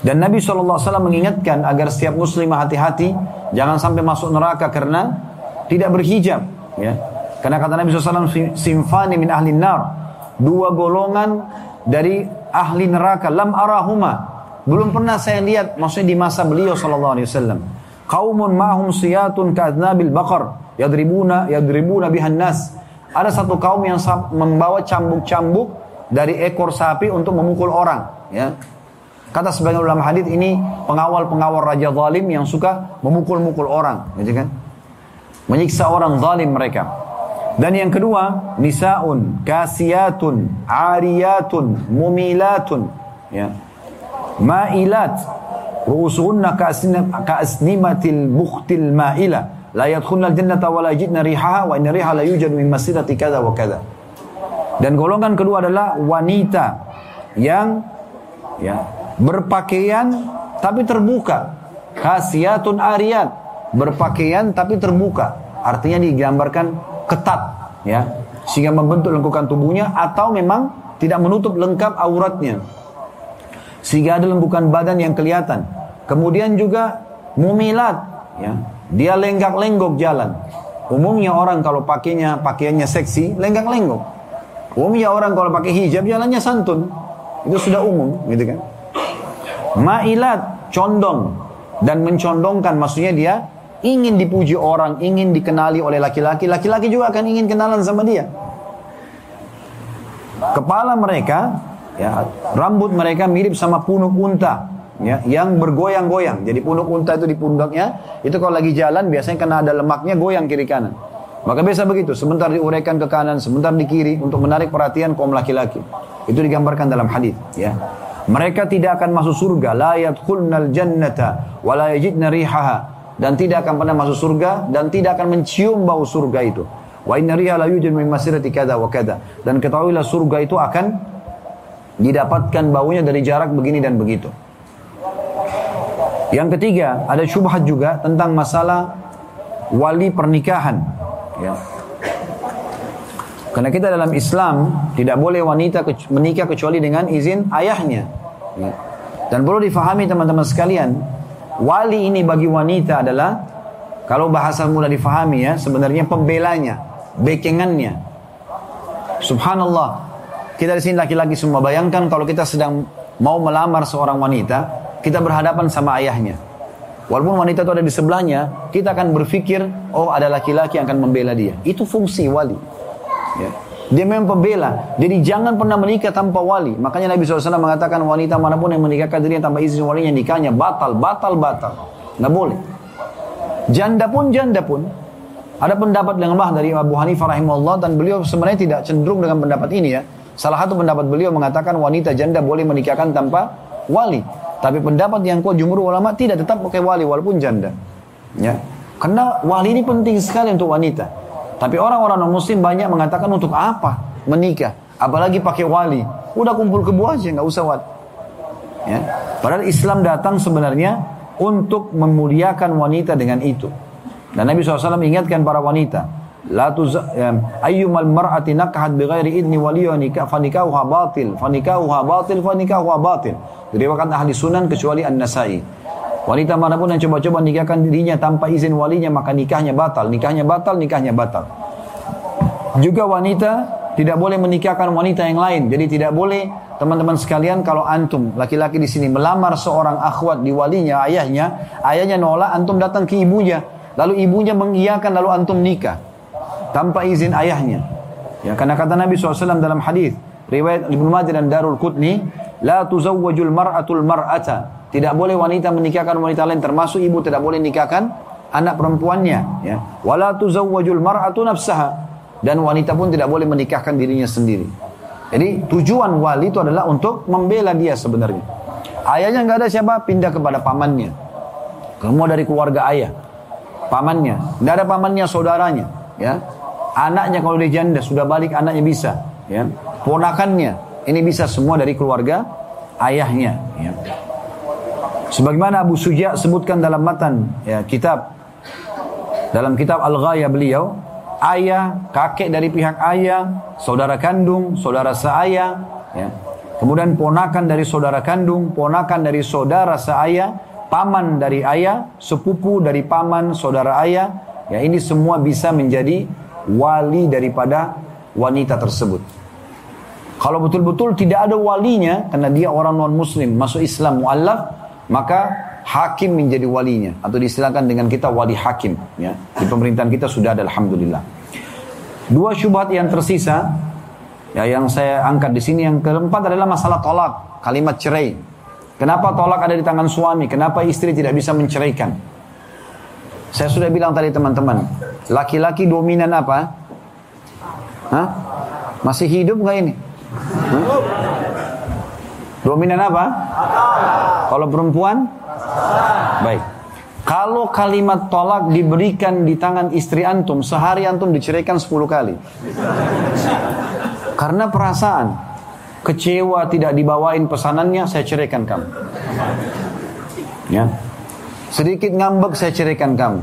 Dan Nabi SAW mengingatkan agar setiap muslimah hati-hati jangan sampai masuk neraka karena tidak berhijab. Ya. Karena kata Nabi SAW, simfani min ahli nar. Dua golongan dari ahli neraka. Lam arahuma. Belum pernah saya lihat, maksudnya di masa beliau SAW. Kaumun ma'hum siyatun ka'adnabil bakar. Yadribuna, yadribuna bihan nas. Ada satu kaum yang membawa cambuk-cambuk dari ekor sapi untuk memukul orang. Ya. Kata sebagian ulama hadis ini pengawal-pengawal raja zalim yang suka memukul-mukul orang, gitu kan? Menyiksa orang zalim mereka. Dan yang kedua, nisaun kasiyatun ariyatun mumilatun ya. Ma'ilat ru'usuhunna ka'asnimatil bukhtil ma'ila la yadkhulna al-jannata wa la yajidna rihaha wa inna riha la yujadu min masirati kada wa kada. Dan golongan kedua adalah wanita yang ya berpakaian tapi terbuka. Khasiatun ariyat, berpakaian tapi terbuka. Artinya digambarkan ketat ya, sehingga membentuk lengkukan tubuhnya atau memang tidak menutup lengkap auratnya. Sehingga ada lembukan badan yang kelihatan. Kemudian juga mumilat ya, dia lenggak-lenggok jalan. Umumnya orang kalau pakainya pakaiannya seksi, lenggak-lenggok. Umumnya orang kalau pakai hijab jalannya santun. Itu sudah umum, gitu kan. Ma'ilat, condong. Dan mencondongkan maksudnya dia ingin dipuji orang, ingin dikenali oleh laki-laki. Laki-laki juga akan ingin kenalan sama dia. Kepala mereka, ya, rambut mereka mirip sama punuk unta. Ya, yang bergoyang-goyang. Jadi punuk unta itu di pundaknya, itu kalau lagi jalan biasanya kena ada lemaknya goyang kiri kanan. Maka biasa begitu, sebentar diuraikan ke kanan, sebentar di kiri untuk menarik perhatian kaum laki-laki. Itu digambarkan dalam hadis, ya. Mereka tidak akan masuk surga, la yadkhulnal jannata wa la yajidna rihaha dan tidak akan pernah masuk surga dan tidak akan mencium bau surga itu. Wa inna riha la yujad min masirati kada wa kada. Dan ketahuilah surga itu akan didapatkan baunya dari jarak begini dan begitu. Yang ketiga, ada syubhat juga tentang masalah wali pernikahan. Ya. Karena kita dalam Islam tidak boleh wanita menikah kecuali dengan izin ayahnya. Ya. Dan perlu difahami teman-teman sekalian, wali ini bagi wanita adalah kalau bahasa mudah difahami ya, sebenarnya pembelanya, bekengannya. Subhanallah, kita di sini laki-laki semua bayangkan kalau kita sedang mau melamar seorang wanita, kita berhadapan sama ayahnya. Walaupun wanita itu ada di sebelahnya, kita akan berpikir, oh ada laki-laki yang akan membela dia. Itu fungsi wali. Ya. Dia memang pembela. Jadi jangan pernah menikah tanpa wali. Makanya Nabi SAW mengatakan wanita mana pun yang menikahkan dirinya tanpa izin walinya nikahnya batal, batal, batal. Nggak boleh. Janda pun, janda pun. Ada pendapat yang lemah dari Abu Hanifah rahimahullah dan beliau sebenarnya tidak cenderung dengan pendapat ini ya. Salah satu pendapat beliau mengatakan wanita janda boleh menikahkan tanpa wali. Tapi pendapat yang kuat jumhur ulama tidak tetap pakai wali walaupun janda. Ya. Karena wali ini penting sekali untuk wanita. Tapi orang-orang non muslim banyak mengatakan untuk apa menikah, apalagi pakai wali. Udah kumpul kebu aja nggak usah wali. Ya. Padahal Islam datang sebenarnya untuk memuliakan wanita dengan itu. Dan Nabi SAW ingatkan para wanita, la tuz ayyumal mar'ati nakahat bighairi idni waliya nikah fanikahuha batil fanikahuha batil fanikahuha batil. Diriwayatkan ahli sunan kecuali an-nasai. Wanita mana pun yang coba-coba nikahkan dirinya tanpa izin walinya maka nikahnya batal. Nikahnya batal nikahnya batal. Juga wanita tidak boleh menikahkan wanita yang lain. Jadi tidak boleh teman-teman sekalian kalau antum laki-laki di sini melamar seorang akhwat di walinya ayahnya ayahnya nolak antum datang ke ibunya. Lalu ibunya mengiyakan lalu antum nikah tanpa izin ayahnya. Ya, karena kata Nabi SAW dalam hadis riwayat Ibnu Majah dan Darul Qutni, la tuzawwajul mar'atul mar'ata. Tidak boleh wanita menikahkan wanita lain termasuk ibu tidak boleh nikahkan anak perempuannya, ya. Wala tuzawwajul mar'atu nafsaha. Dan wanita pun tidak boleh menikahkan dirinya sendiri. Jadi tujuan wali itu adalah untuk membela dia sebenarnya. Ayahnya nggak ada siapa, pindah kepada pamannya. Kamu dari keluarga ayah pamannya, tidak ada pamannya saudaranya, ya. Anaknya kalau dia janda sudah balik anaknya bisa, ya. Ponakannya ini bisa semua dari keluarga ayahnya, ya. Sebagaimana Abu Suja sebutkan dalam matan ya, kitab dalam kitab Al-Ghaya beliau, ayah, kakek dari pihak ayah, saudara kandung, saudara seayah, ya. Kemudian ponakan dari saudara kandung, ponakan dari saudara seayah, paman dari ayah, sepupu dari paman, saudara ayah, ya ini semua bisa menjadi wali daripada wanita tersebut. Kalau betul-betul tidak ada walinya karena dia orang non muslim masuk Islam mualaf, maka hakim menjadi walinya atau diistilahkan dengan kita wali hakim ya. Di pemerintahan kita sudah ada alhamdulillah. Dua syubhat yang tersisa ya yang saya angkat di sini yang keempat adalah masalah tolak, kalimat cerai. Kenapa tolak ada di tangan suami? Kenapa istri tidak bisa menceraikan? Saya sudah bilang tadi teman-teman, laki-laki dominan apa? Hah? Masih hidup nggak ini? Hah? Dominan apa? Kalau perempuan? Baik. Kalau kalimat tolak diberikan di tangan istri antum, sehari antum diceraikan 10 kali. Karena perasaan kecewa tidak dibawain pesanannya, saya ceraikan kamu. Ya. Sedikit ngambek saya ceraikan kamu.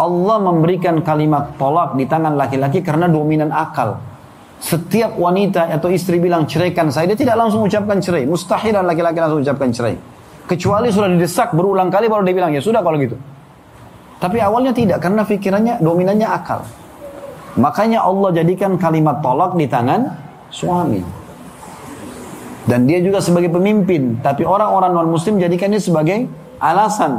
Allah memberikan kalimat tolak di tangan laki-laki karena dominan akal. Setiap wanita atau istri bilang ceraikan saya, dia tidak langsung ucapkan cerai. Mustahil laki-laki langsung ucapkan cerai. Kecuali sudah didesak berulang kali baru dia bilang, ya sudah kalau gitu. Tapi awalnya tidak, karena pikirannya dominannya akal. Makanya Allah jadikan kalimat tolak di tangan suami. Dan dia juga sebagai pemimpin. Tapi orang-orang non-muslim jadikan ini sebagai alasan.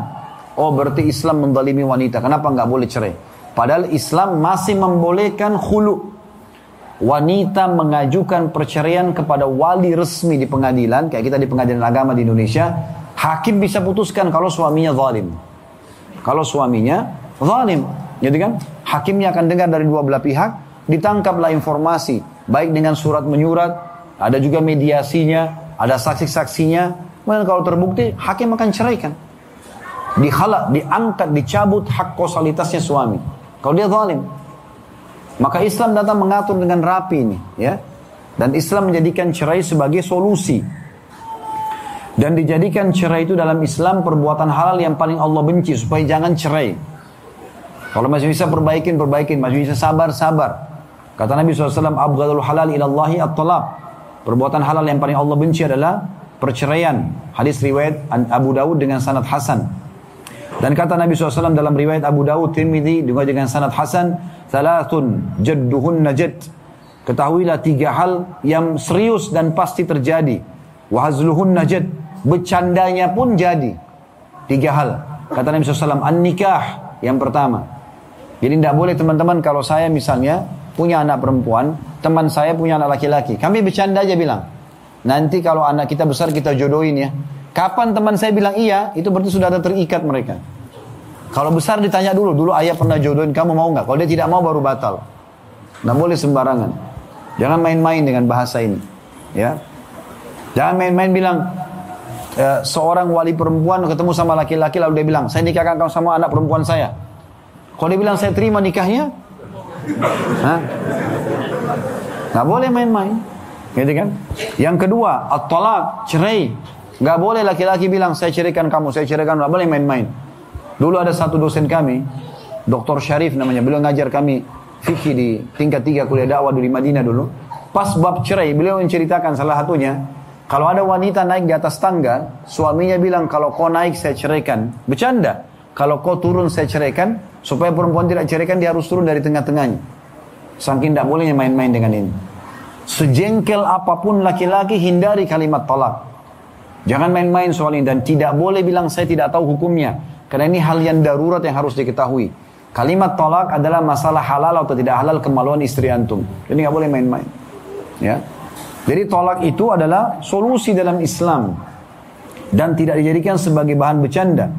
Oh berarti Islam mendalimi wanita. Kenapa nggak boleh cerai? Padahal Islam masih membolehkan khulu. Wanita mengajukan perceraian kepada wali resmi di pengadilan. Kayak kita di pengadilan agama di Indonesia. Hakim bisa putuskan kalau suaminya zalim. Kalau suaminya zalim. Jadi kan hakimnya akan dengar dari dua belah pihak. Ditangkaplah informasi. Baik dengan surat menyurat ada juga mediasinya, ada saksi-saksinya. Kemudian kalau terbukti, hakim akan ceraikan. Dihalak, diangkat, dicabut hak kosalitasnya suami. Kalau dia zalim. Maka Islam datang mengatur dengan rapi ini. ya. Dan Islam menjadikan cerai sebagai solusi. Dan dijadikan cerai itu dalam Islam perbuatan halal yang paling Allah benci. Supaya jangan cerai. Kalau masih bisa perbaikin, perbaikin. Masih bisa sabar, sabar. Kata Nabi SAW, Abdul halal ilallahi at-talab. Perbuatan halal yang paling Allah benci adalah perceraian. Hadis riwayat Abu Dawud dengan sanad Hasan. Dan kata Nabi SAW dalam riwayat Abu Dawud, Tirmidzi juga dengan sanad Hasan, Salatun jadduhun najad. Ketahuilah tiga hal yang serius dan pasti terjadi. Wahazluhun najad. Bercandanya pun jadi. Tiga hal. Kata Nabi SAW, An-nikah yang pertama. Jadi tidak boleh teman-teman kalau saya misalnya punya anak perempuan, teman saya punya anak laki-laki. Kami bercanda aja bilang, nanti kalau anak kita besar kita jodohin ya. Kapan teman saya bilang iya, itu berarti sudah ada terikat mereka. Kalau besar ditanya dulu, dulu ayah pernah jodohin kamu mau nggak? Kalau dia tidak mau baru batal. Nggak boleh sembarangan. Jangan main-main dengan bahasa ini. Ya, Jangan main-main bilang, e, seorang wali perempuan ketemu sama laki-laki lalu dia bilang, saya nikahkan kamu sama anak perempuan saya. Kalau dia bilang saya terima nikahnya, Hah? Nggak boleh main-main. Gitu kan? Yang kedua, at-talak, cerai. Nggak boleh laki-laki bilang, saya ceraikan kamu, saya ceraikan, nggak boleh main-main. Dulu ada satu dosen kami, Dr. Syarif namanya, beliau ngajar kami fikih di tingkat tiga kuliah dakwah di Madinah dulu. Pas bab cerai, beliau menceritakan salah satunya, kalau ada wanita naik di atas tangga, suaminya bilang kalau kau naik saya ceraikan. Bercanda. Kalau kau turun saya ceraikan, supaya perempuan tidak ceraikan dia harus turun dari tengah-tengahnya. Saking tidak bolehnya main-main dengan ini. Sejengkel apa pun laki-laki hindari kalimat tolak. Jangan main-main soal ini dan tidak boleh bilang saya tidak tahu hukumnya. Karena ini hal yang darurat yang harus diketahui. Kalimat tolak adalah masalah halal atau tidak halal kemaluan istri antum. Jadi nggak boleh main-main. Ya. Jadi tolak itu adalah solusi dalam Islam dan tidak dijadikan sebagai bahan bercanda.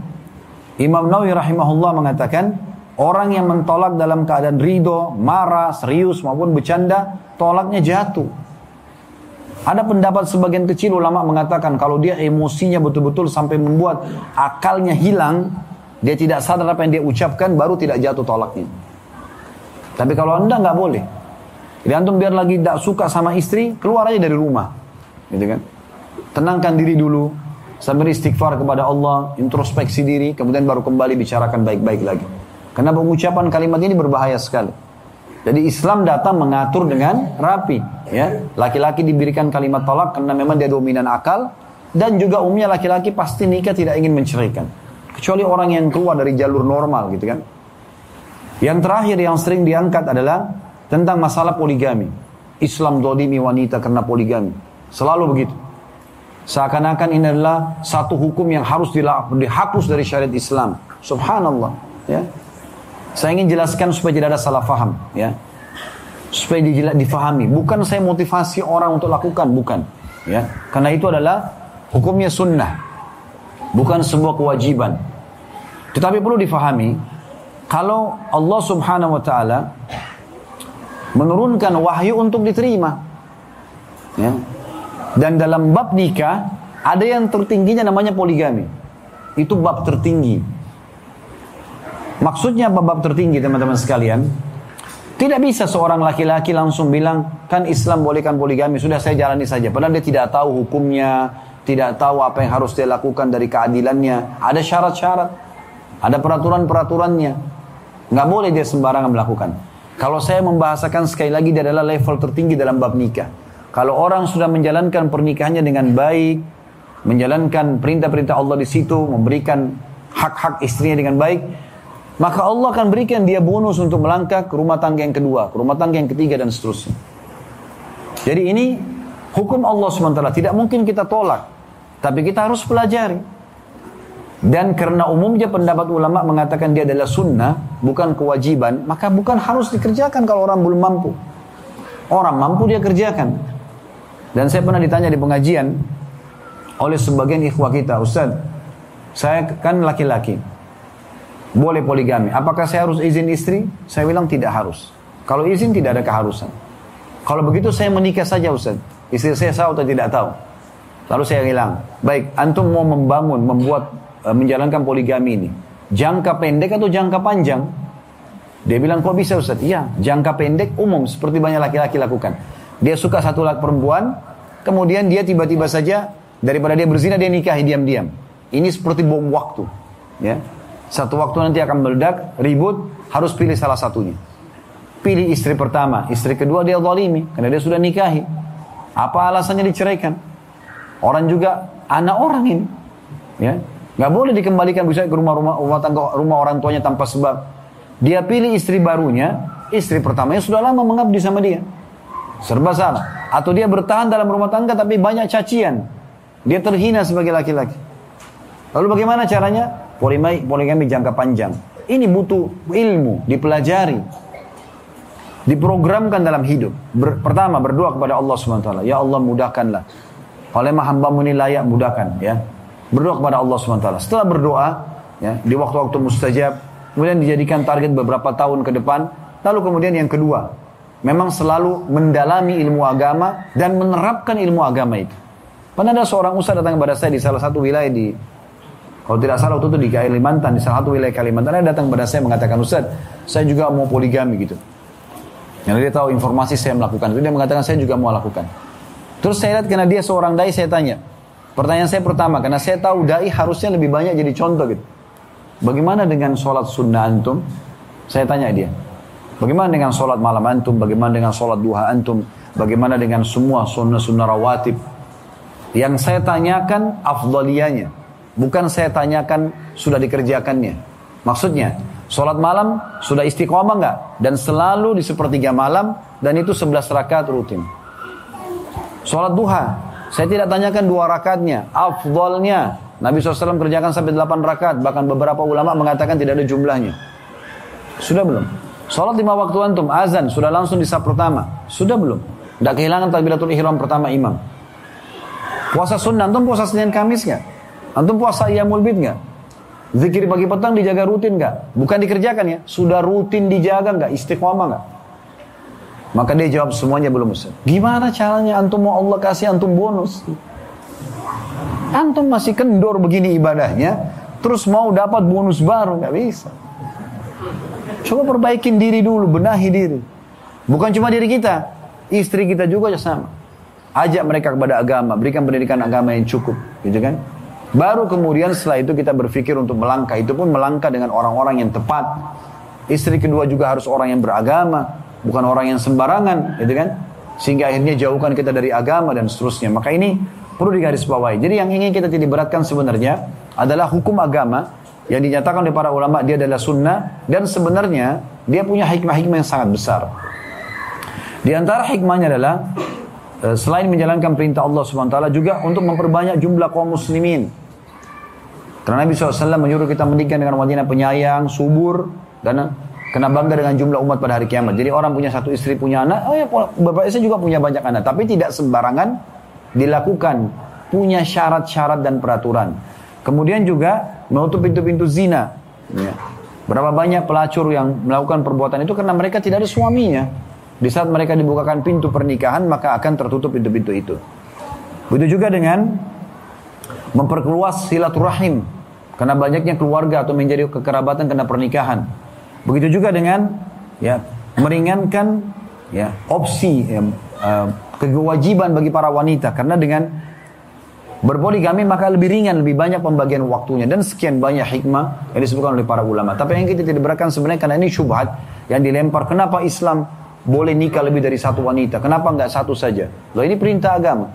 Imam Nawawi rahimahullah mengatakan orang yang mentolak dalam keadaan ridho, marah, serius maupun bercanda, tolaknya jatuh. Ada pendapat sebagian kecil ulama mengatakan kalau dia emosinya betul-betul sampai membuat akalnya hilang, dia tidak sadar apa yang dia ucapkan, baru tidak jatuh tolaknya. Tapi kalau anda nggak boleh, jadi antum biar lagi tidak suka sama istri, keluar aja dari rumah. Gitu kan? Tenangkan diri dulu, sambil istighfar kepada Allah, introspeksi diri, kemudian baru kembali bicarakan baik-baik lagi. Karena pengucapan kalimat ini berbahaya sekali. Jadi Islam datang mengatur dengan rapi, ya. Laki-laki diberikan kalimat tolak karena memang dia dominan akal dan juga umumnya laki-laki pasti nikah tidak ingin menceraikan. Kecuali orang yang keluar dari jalur normal gitu kan. Yang terakhir yang sering diangkat adalah tentang masalah poligami. Islam dolimi wanita karena poligami. Selalu begitu. Seakan-akan ini adalah satu hukum yang harus dihapus dari syariat Islam. Subhanallah. Ya. Saya ingin jelaskan supaya tidak ada salah faham. Ya. Supaya difahami. Bukan saya motivasi orang untuk lakukan. Bukan. Ya. Karena itu adalah hukumnya sunnah. Bukan sebuah kewajiban. Tetapi perlu difahami. Kalau Allah subhanahu wa ta'ala menurunkan wahyu untuk diterima. Ya. Dan dalam bab nikah ada yang tertingginya namanya poligami. Itu bab tertinggi. Maksudnya bab, bab tertinggi teman-teman sekalian. Tidak bisa seorang laki-laki langsung bilang, kan Islam bolehkan poligami, sudah saya jalani saja. Padahal dia tidak tahu hukumnya, tidak tahu apa yang harus dia lakukan dari keadilannya. Ada syarat-syarat, ada peraturan-peraturannya. Nggak boleh dia sembarangan melakukan. Kalau saya membahasakan sekali lagi dia adalah level tertinggi dalam bab nikah. Kalau orang sudah menjalankan pernikahannya dengan baik, menjalankan perintah-perintah Allah di situ, memberikan hak-hak istrinya dengan baik, maka Allah akan berikan dia bonus untuk melangkah ke rumah tangga yang kedua, ke rumah tangga yang ketiga dan seterusnya. Jadi ini hukum Allah SWT tidak mungkin kita tolak, tapi kita harus pelajari. Dan karena umumnya pendapat ulama mengatakan dia adalah sunnah, bukan kewajiban, maka bukan harus dikerjakan kalau orang belum mampu. Orang mampu dia kerjakan. Dan saya pernah ditanya di pengajian oleh sebagian ikhwah kita, Ustaz, saya kan laki-laki, boleh poligami. Apakah saya harus izin istri? Saya bilang tidak harus. Kalau izin tidak ada keharusan. Kalau begitu saya menikah saja Ustaz. Istri saya tahu atau tidak tahu. Lalu saya bilang, baik, antum mau membangun, membuat Eh, menjalankan poligami ini? Jangka pendek atau jangka panjang? Dia bilang, kok bisa Ustaz? Iya, jangka pendek umum seperti banyak laki-laki lakukan. Dia suka satu laki perempuan, kemudian dia tiba-tiba saja daripada dia berzina dia nikahi diam-diam. Ini seperti bom waktu. Ya, satu waktu nanti akan meledak, ribut, harus pilih salah satunya. Pilih istri pertama, istri kedua dia zalimi karena dia sudah nikahi. Apa alasannya diceraikan? Orang juga anak orang ini, ya Gak boleh dikembalikan bisa ke rumah-rumah rumah tangga rumah orang tuanya tanpa sebab. Dia pilih istri barunya, istri pertamanya sudah lama mengabdi sama dia. Serba salah. Atau dia bertahan dalam rumah tangga tapi banyak cacian. Dia terhina sebagai laki-laki. Lalu bagaimana caranya? Poligami, poligami jangka panjang. Ini butuh ilmu, dipelajari. Diprogramkan dalam hidup. Ber, pertama berdoa kepada Allah SWT. Ya Allah mudahkanlah. Kalau hamba ini layak mudahkan ya. Berdoa kepada Allah SWT. Setelah berdoa, ya, di waktu-waktu mustajab, kemudian dijadikan target beberapa tahun ke depan. Lalu kemudian yang kedua, memang selalu mendalami ilmu agama dan menerapkan ilmu agama itu. Pernah ada seorang ustaz datang kepada saya di salah satu wilayah di kalau tidak salah waktu itu di Kalimantan, di salah satu wilayah Kalimantan, dia datang kepada saya mengatakan, Ustaz, saya juga mau poligami gitu. Yang dia tahu informasi saya melakukan itu, dia mengatakan saya juga mau lakukan. Terus saya lihat karena dia seorang dai, saya tanya. Pertanyaan saya pertama, karena saya tahu dai harusnya lebih banyak jadi contoh gitu. Bagaimana dengan sholat sunnah antum? Saya tanya dia. Bagaimana dengan sholat malam antum? Bagaimana dengan sholat duha antum? Bagaimana dengan semua sunnah-sunnah rawatib? Yang saya tanyakan afdaliyanya. Bukan saya tanyakan sudah dikerjakannya. Maksudnya, sholat malam sudah istiqomah nggak? Dan selalu di sepertiga malam dan itu 11 rakaat rutin. Sholat duha, saya tidak tanyakan dua rakaatnya, afdolnya. Nabi SAW kerjakan sampai 8 rakaat, bahkan beberapa ulama mengatakan tidak ada jumlahnya. Sudah belum? Sholat lima waktu antum, azan, sudah langsung di saat pertama. Sudah belum? Tidak kehilangan takbiratul ihram pertama imam. Puasa sunnah, antum puasa Senin Kamis nggak? Antum puasa Iyamul Bid nggak? Zikir pagi petang dijaga rutin nggak? Bukan dikerjakan ya, sudah rutin dijaga nggak? Istiqomah nggak? Maka dia jawab semuanya belum Ustaz. Gimana caranya antum mau Allah kasih antum bonus? Antum masih kendor begini ibadahnya, terus mau dapat bonus baru nggak bisa. Coba perbaikin diri dulu, benahi diri. Bukan cuma diri kita, istri kita juga sama. Ajak mereka kepada agama, berikan pendidikan agama yang cukup, gitu kan? Baru kemudian setelah itu kita berpikir untuk melangkah. Itu pun melangkah dengan orang-orang yang tepat. Istri kedua juga harus orang yang beragama. Bukan orang yang sembarangan. Gitu kan? Sehingga akhirnya jauhkan kita dari agama dan seterusnya. Maka ini perlu digarisbawahi. Jadi yang ingin kita tidak beratkan sebenarnya adalah hukum agama yang dinyatakan oleh para ulama dia adalah sunnah dan sebenarnya dia punya hikmah-hikmah yang sangat besar. Di antara hikmahnya adalah eh, selain menjalankan perintah Allah SWT juga untuk memperbanyak jumlah kaum muslimin karena Nabi SAW menyuruh kita menikah dengan wanita penyayang, subur, dan kena bangga dengan jumlah umat pada hari kiamat. Jadi orang punya satu istri, punya anak, oh ya bapak istri juga punya banyak anak. Tapi tidak sembarangan dilakukan. Punya syarat-syarat dan peraturan. Kemudian juga menutup pintu-pintu zina. Ya. Berapa banyak pelacur yang melakukan perbuatan itu karena mereka tidak ada suaminya. Di saat mereka dibukakan pintu pernikahan, maka akan tertutup pintu-pintu itu. Begitu juga dengan memperluas silaturahim karena banyaknya keluarga atau menjadi kekerabatan karena pernikahan. Begitu juga dengan ya meringankan ya opsi ya, uh, kewajiban bagi para wanita karena dengan berpoligami maka lebih ringan, lebih banyak pembagian waktunya dan sekian banyak hikmah yang disebutkan oleh para ulama. Tapi yang kita tidak berikan sebenarnya karena ini syubhat yang dilempar. Kenapa Islam boleh nikah lebih dari satu wanita? Kenapa nggak satu saja? Loh ini perintah agama.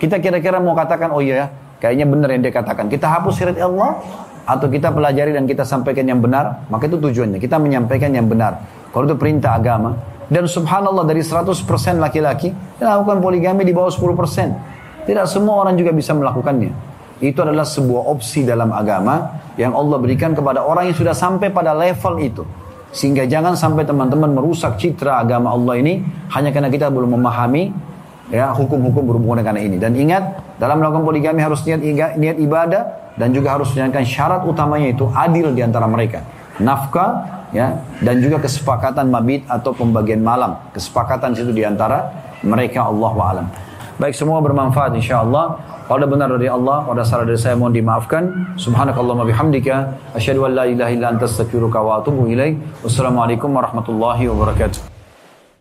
Kita kira-kira mau katakan, oh iya ya, Kayaknya benar yang dia katakan. Kita hapus syariat Allah atau kita pelajari dan kita sampaikan yang benar, maka itu tujuannya. Kita menyampaikan yang benar. Kalau itu perintah agama. Dan subhanallah dari 100% laki-laki melakukan poligami di bawah 10%. Tidak semua orang juga bisa melakukannya. Itu adalah sebuah opsi dalam agama yang Allah berikan kepada orang yang sudah sampai pada level itu. Sehingga jangan sampai teman-teman merusak citra agama Allah ini hanya karena kita belum memahami ya hukum-hukum berhubungan dengan ini. Dan ingat, dalam melakukan poligami harus niat niat ibadah dan juga harus menjalankan syarat utamanya itu adil di antara mereka. Nafkah ya dan juga kesepakatan mabit atau pembagian malam. Kesepakatan itu di antara mereka Allah alam. Baik semua bermanfaat insyaallah. Kalau benar dari Allah, pada salah dari saya mohon dimaafkan. Subhanakallahumma bihamdika asyhadu an la ilaha illa anta astaghfiruka wa atubu ilaik. Wassalamualaikum warahmatullahi wabarakatuh.